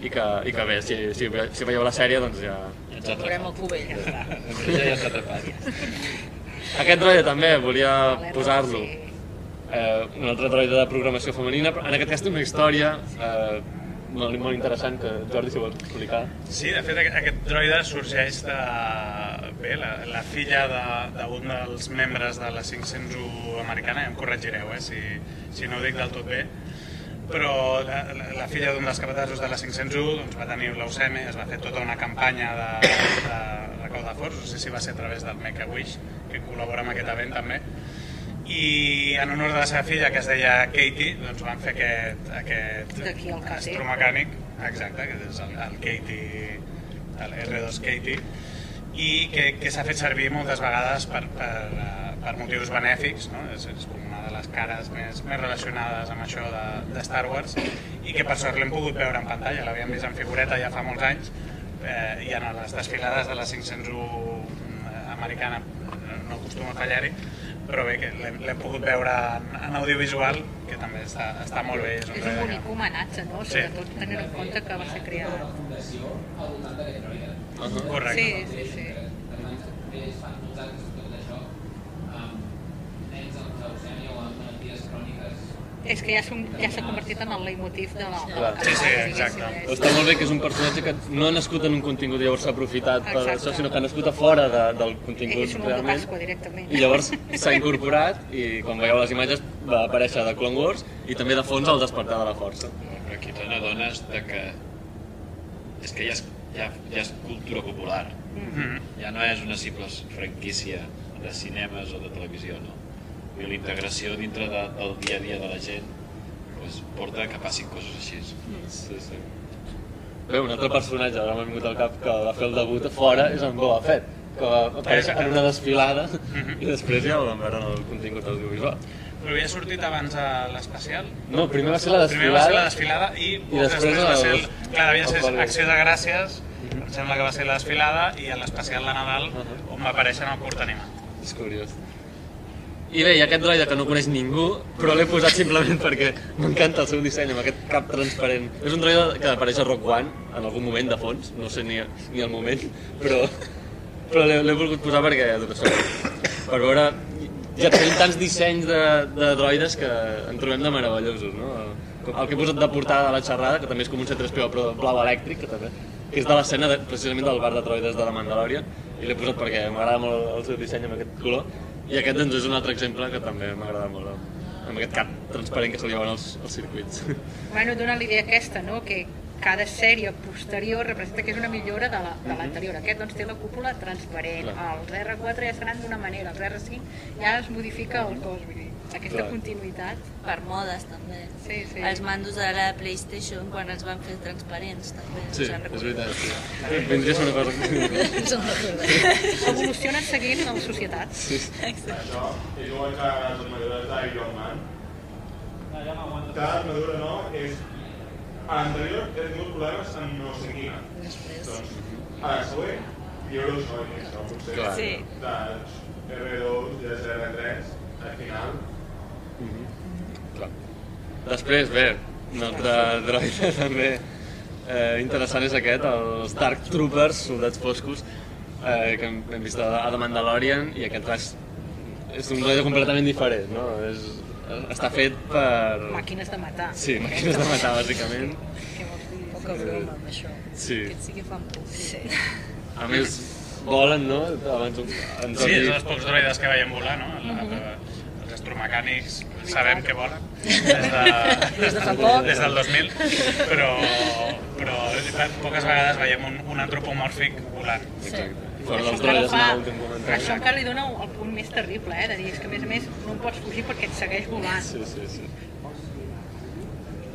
i que, i que bé, si, si, si veieu la sèrie doncs ja... Ja ens atrapat. cubell. Ja ja ens ha atrapat. Aquest droide també volia posar-lo. Eh, un altre droide de programació femenina, però en aquest cas té una història eh, molt, molt interessant que Jordi si vols explicar. Sí, de fet aquest- droide sorgeix de... Bé, la, la filla de- d'un de, dels membres de la 501 americana, ja em corregireu eh, si, si no ho dic del tot bé, però la, la, la filla d'un dels capatazos de la 501 doncs, va tenir leucèmia, es va fer tota una campanya de, de recau de fons, no sé si va ser a través del Make-A-Wish, que col·labora amb aquest event també, i en honor de la seva filla, que es deia Katie, doncs van fer aquest, aquest astromecànic, exacte, que és el, el Katie, el R2 Katie, i que, que s'ha fet servir moltes vegades per, per, eh, per motius benèfics, no? és, és com una de les cares més, més relacionades amb això de, de Star Wars, i que per sort l'hem pogut veure en pantalla, l'havíem vist en figureta ja fa molts anys, eh, i en les desfilades de la 501 americana eh, no acostuma a fallar-hi, però bé, que l'hem pogut veure en, en audiovisual, que també està, està molt bé. És un És un que- bonic homenatge, no? Sí. Sobretot tenint en compte que va ser creat. Correcte. Sí, sí, sí. És que ja s'ha ja s'ha convertit en el leitmotiv de la... Clar. Sí, sí, exacte. Està molt bé que és un personatge que no ha nascut en un contingut i llavors s'ha aprofitat per Exacte. això, sinó que ha nascut a fora de, del contingut És un realment. Pasqua, directament. I llavors s'ha incorporat i com veieu a les imatges va aparèixer de Clone Wars i també de fons al despertar de la força. Però aquí te n'adones de que és que ja és, ja, ja és cultura popular. Mhm. Ja no és una simple franquícia de cinemes o de televisió, no? I la integració dintre de, del dia a dia de la gent pues, porta que passin coses així. Sí, sí. Bé, un altre personatge, ara m'ha vingut al cap, que va fer el debut a fora, és en Boba Fett, que va aparèixer en una desfilada i després ja vam veure en el contingut audiovisual. Però havia sortit abans a l'especial. No, primer va ser la Primer va ser la desfilada desfilada i, I després després va ser... El, clar, havia ser. Acció de Gràcies, em sembla que va ser la desfilada, i a l'especial de Nadal, on va aparèixer en el curt animat. És curiós. I bé, hi ha aquest droide que no coneix ningú, però l'he posat simplement perquè m'encanta el seu disseny amb aquest cap transparent. És un droide que apareix a Rock One en algun moment de fons, no sé ni, ni el moment, però, però l'he volgut posar perquè, això, per veure, ja tenim tants dissenys de, de droides que en trobem de meravellosos, no? El que he posat de portada de la xerrada, que també és com un C3PO però blau elèctric, que també que és de l'escena de, precisament del bar de droides de la Mandalorian, i l'he posat perquè m'agrada molt el seu disseny amb aquest color, i aquest doncs, és un altre exemple que també m'agrada molt, amb aquest cap transparent que se li veuen als, als circuits. Bueno, dona l'idea aquesta, no?, que cada sèrie posterior representa que és una millora de la- de l'anterior. Aquest doncs té la cúpula transparent, Clar. els R4 ja seran d'una manera, els R5 ja es modifica el cos, vull dir, aquesta Clar. continuïtat. Per modes, també. Sí, sí. Els mandos de la PlayStation, quan els van fer transparents, també. Sí, és veritat. Sí. Vindria a ser una cosa que... Evolucionen seguint la societat. Això, i jo vaig a les armadures d'Iron Man. Cada armadura no és... A l'anterior he tingut problemes amb no sé quina. Després. Doncs, a la següent, llibre us oi, això potser. Clar. Sí. De R2 i de R3, al final. Clar. Després, bé, un altre droide també eh, interessant és aquest, els Dark Troopers, soldats foscos, eh, que hem, hem vist a, a The Mandalorian, i aquest és, és un droide completament diferent, no? És, està fet per... Màquines de matar. Sí, màquines de matar, bàsicament. Què vols dir? Poca broma amb això. Sí. Sí que fan por. Sí. A més, volen, no? Abans ens Sí, és dels pocs droides que veiem volar, no? El, el, els astromecànics sabem que volen des, de, Des de fa poc. des del 2000, però, però poques vegades veiem un, un antropomòrfic volant. Sí. Això dels encara fa- això encara li dona el punt més terrible, eh? De dir, és que a més a més no en pots fugir perquè et segueix volant. Sí, sí, sí.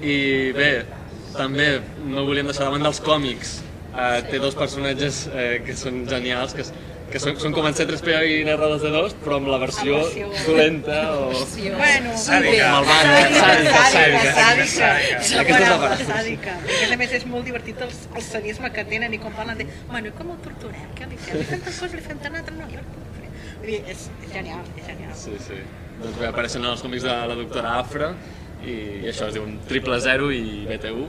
I bé, també no volíem deixar de banda els còmics. Uh, té dos personatges eh, que són genials, que, que són, són com en C3PO i R2D2, però amb la versió Amb versió- dolenta o... Bueno, Sàdica. Malvada, sàdica, sàdica. sàdica. Aquesta És la és la paraula, sàdica. I a més és molt divertit el, el sadisme que tenen i com parlen de, bueno, i com el torturem? Què li fem? Li fem tant cosa, li fem tant altre? No, jo no puc fer. Vull dir, és, és genial, és genial. Sí, sí. Doncs bé, apareixen els còmics de la doctora Afra i, i això es diu un triple zero i BT1.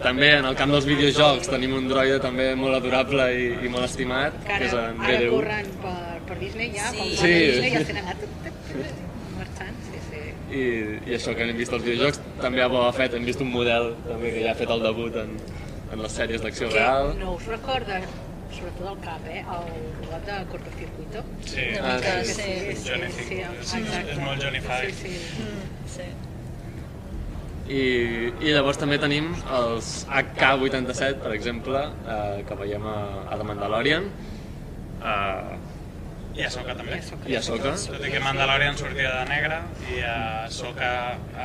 També en el camp dels videojocs tenim un droide també molt adorable i, i molt estimat, Que que ara, és en ara BD1. corren per, per Disney ja, Sí. Sí. sí. Disney ja tenen sí, sí. I, I això que hem vist als videojocs, també a Boba Fett hem vist un model també que ja ha fet el debut en, en les sèries d'acció Que real. no us recorda, sobretot al cap, eh, el robot de cortocircuito. Sí, mica, sí. sí. Johnny sí, Five. sí, És- exacte. és molt Johnny Five. Sí, sí. Mm, sí. I, I llavors també tenim els HK-87, per exemple, eh, que veiem a, a The Mandalorian, eh, I a Soka també. i a Soka. Tot i que Mandalorian sortia de negre i a Soka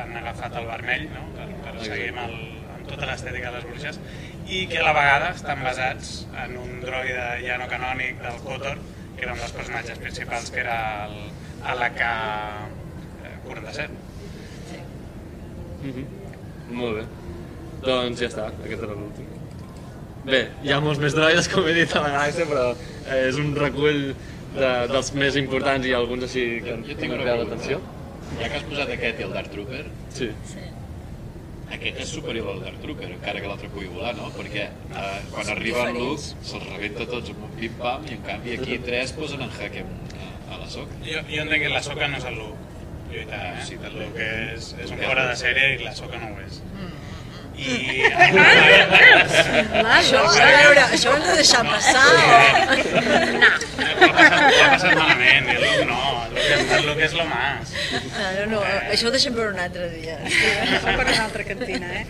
han agafat el vermell, no? per, per seguir amb, el, amb tota l'estètica de les bruixes, i que a la vegada estan basats en un droide ja no canònic del KOTOR, que era un dels personatges principals, que era el, l'AK-47. Mm -hmm. Molt bé. Doncs ja està, aquest era l'últim. Bé, hi ha molts més droides, com he dit, a la galàxia, però eh, és un recull de, dels més importants i alguns així que Jo que tinc m'han una cridat pregunta. l'atenció. Ja que has posat aquest i el Dark Trooper, Sí. aquest és superior al Dark Trooper, encara que l'altre pugui volar, no? Perquè eh, quan arriba en Luke se'ls rebenta tots amb un pim-pam i en canvi aquí tres posen en jaque a, a la soca. Jo, jo entenc que la Soka no és el Luke lluitant, eh? Sí, el Luke és, és un fora de sèrie i la Soka no ho és. I... Això, a veure, això ho hem de deixar passar. No. Ho ha passat, malament, i el no, el Luke és, lo más. No, no, no, això ho deixem per un altre dia. Això per una altra cantina, eh?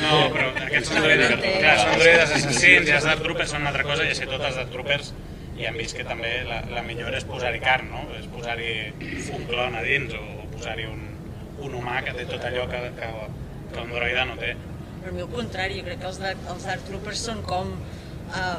No, però aquests són droides, clar, són droides assassins i els Dark Troopers són una altra cosa i així tots els Dark Troopers ja hem vist que també la, la millor és posar-hi carn, no? És posar-hi un clon a dins o posar-hi un, un humà que té tot allò que, que, que un droide no té. Per mi al contrari, jo crec que els els Dark Troopers són com uh,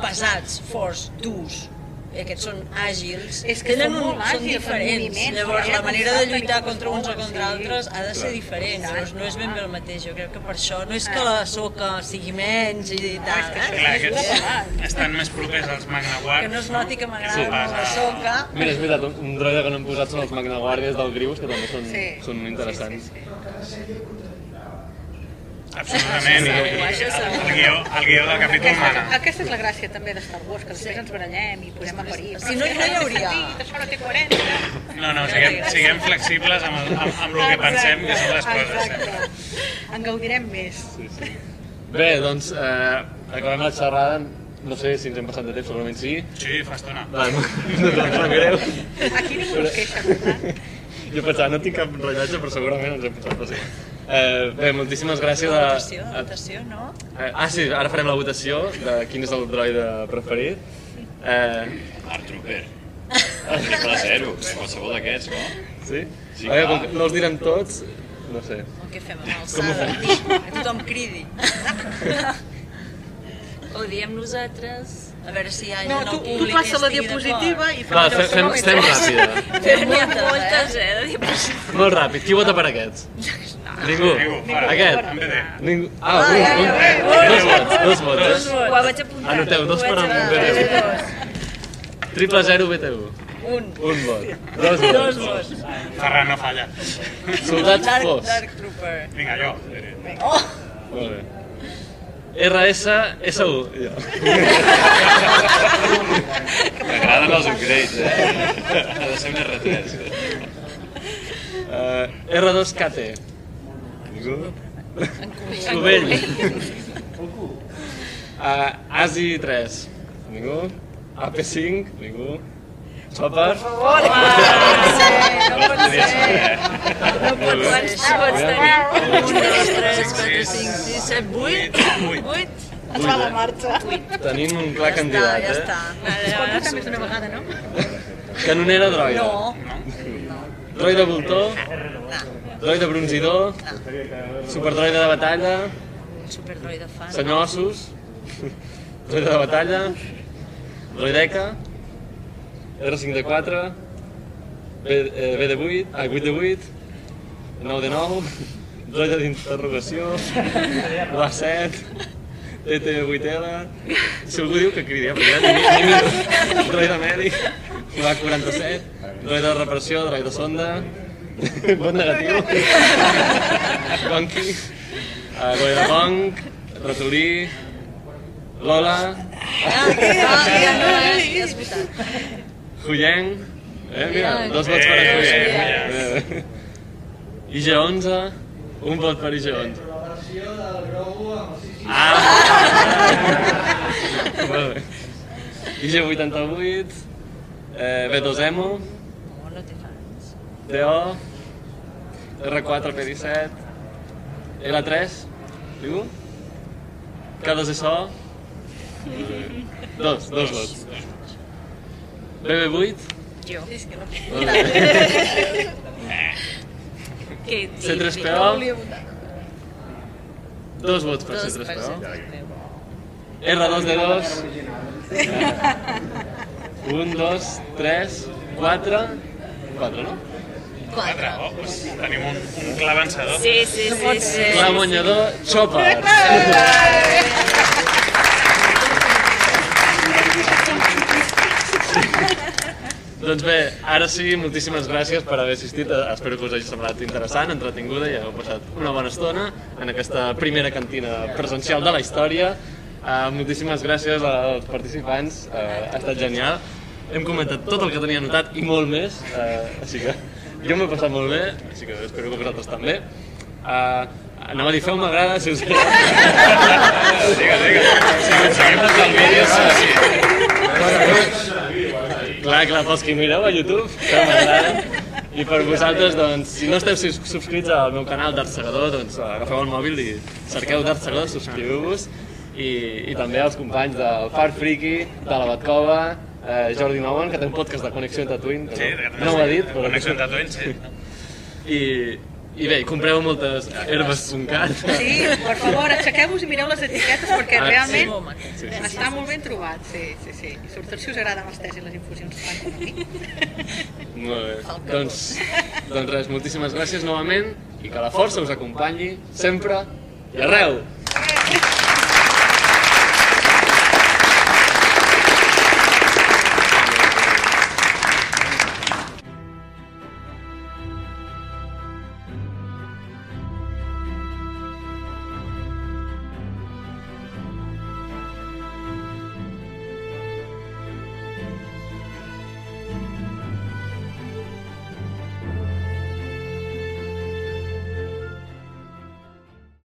pesats, forts, durs. I aquests són àgils. És que Tenen un, són diferents. Llavors, eh? la manera de lluitar contra uns o contra sí. altres ha de ser diferent. Llavors, no és ben bé el mateix. Jo crec que per això no és que la soca sigui menys i tal. que Eh? Clar, molt estan més propers als Magna Guard. Que no es noti que m'agrada Sí. molt la soca. Mira, és veritat, un, un droide que no hem posat són els Magnaguàrdies del Grius, que també són, Sí. són interessants. Sí, sí, sí. Absolutament. I, el, guió, el guió del capítol Aquesta, mana. aquesta és la gràcia també de Star Wars, que després ens barallem i posem a parir. Si no, no hi hauria. Això no té coherència. No, no, siguem, siguem flexibles amb, el, amb, amb el que pensem que són les coses. sempre. Exacte. En gaudirem més. Bé, doncs, eh, acabem la xerrada. No sé si ens hem passat de temps, segurament sí. Sí, fa estona. Va, no, no, no, no, greu. Aquí ningú es queixa, per tant. Jo pensava, no tinc cap rellotge, però segurament ens hem passat. Però sí. Eh, bé, moltíssimes gràcies. A, votació, la votació, no? Eh, ah, sí, ara farem la votació de quin és el droide preferit. Eh, Dark Trooper. Triple zero, qualsevol d'aquests, no? sí? Sí, a veure, com que no els direm tots, no sé. O què fem amb alçada? Que tothom cridi. Ho diem nosaltres. A veure si hi ha No, tu, tu públic passa que la estigui diapositiva d'acord. i fem Va, fem, fem, fem ràpida. Fem N'hi ha moltes, eh? moltes, eh, de diapositives. Molt ràpid. Qui vota per aquests? Ningú. Aquest? Ningú. Ah, un, un, dos vots, dos vots. Ho vaig apuntar. Anoteu, dos per vaig BTU. Triple 0 BTU. Un. Un vot. Dos Dos vots. Ferran no falla. Soldats Fos. Dark Trooper. Vinga, jo. Oh! Molt bé. RS, SU. Jo. M'agraden els upgrades, eh? Ha de ser un R3. Uh, R2KT. Ningú? Covell. Uh, ASI 3. Ningú? AP5. Ningú? Chopper. No pot ser. No pot ser. pots tenir? Un, dos, tres, quatre, cinc, sis, set, vuit. Vuit. Vuit. Es va a la marxa. Tenim un clar Ja està, candidat, ja eh? està. Es pot votar més d'una vegada, no? Canonera droide. No, Droide voltor. Droide bronzidor. Superdroide de batalla. superdroide fan. Senyor Ossos. Droide de batalla. Droideca. R5D4. B, eh, B de 8. Ah, 8 de 8. 9 de 9. Droide d'interrogació. RA7. TT8L. Si algú diu que cridi, eh? Perquè ja droide mèdic. RA47. Droide de reparació, de sonda. Vot negatiu. Gonki. Uh, droide de gong. Ratolí. Lola. Huyeng. Eh, mira, dos vots per a Huyeng. Eh. IG11. Un vot per IG11. Ah! Molt bé. IG88. Eh, B2EMO. No, no té fans. DO. R4 P17. L3. Diu? K2SO. Dos, dos vots. BB8. Jo. Que C3PO. Dos vots per Dos per C3PO. C3PO. R2D2. Un, dos, tres, quatre. Quatre, no? Quatre. Oh, tenim un, un clar vencedor. Sí, sí, sí. sí. Clar guanyador, Chopper. Doncs bé, ara sí, moltíssimes gràcies per haver assistit. Espero que us hagi semblat interessant, entretinguda i heu passat una bona estona en aquesta primera cantina presencial de la història. Uh, moltíssimes gràcies als participants, uh, ha estat genial. Hem comentat tot el que tenia anotat i molt més, uh, així que jo m'he passat molt bé, així que espero que vosaltres també. Uh, anava a dir, feu m'agrada si us agrada. Digues, digues. Si aconseguim posar el vídeo, sí. Clar, clar, pels que mireu a YouTube, que m'agrada. I per vosaltres, doncs, si no esteu subscrits al meu canal d'Art Segador, doncs agafeu el mòbil i cerqueu d'Art Segador, subscriu-vos. I, I també als companys del Far Friki, de la Batcova, eh, Jordi Nouwen, que té un podcast de Connexió entre Twin, que Sí, no, no ho ha dit, però... Connexió entre Twin, sí. I, I bé, compreu moltes herbes suncat. Sí, per favor, aixequeu-vos i mireu les etiquetes perquè Ah, realment. Sí, sí, està molt ben trobat, sí, sí, sí. I sobretot si us agrada amb els tés i les infusions fan com a mi. Molt bé. Doncs, doncs res, moltíssimes gràcies novament i que la força us acompanyi sempre i arreu.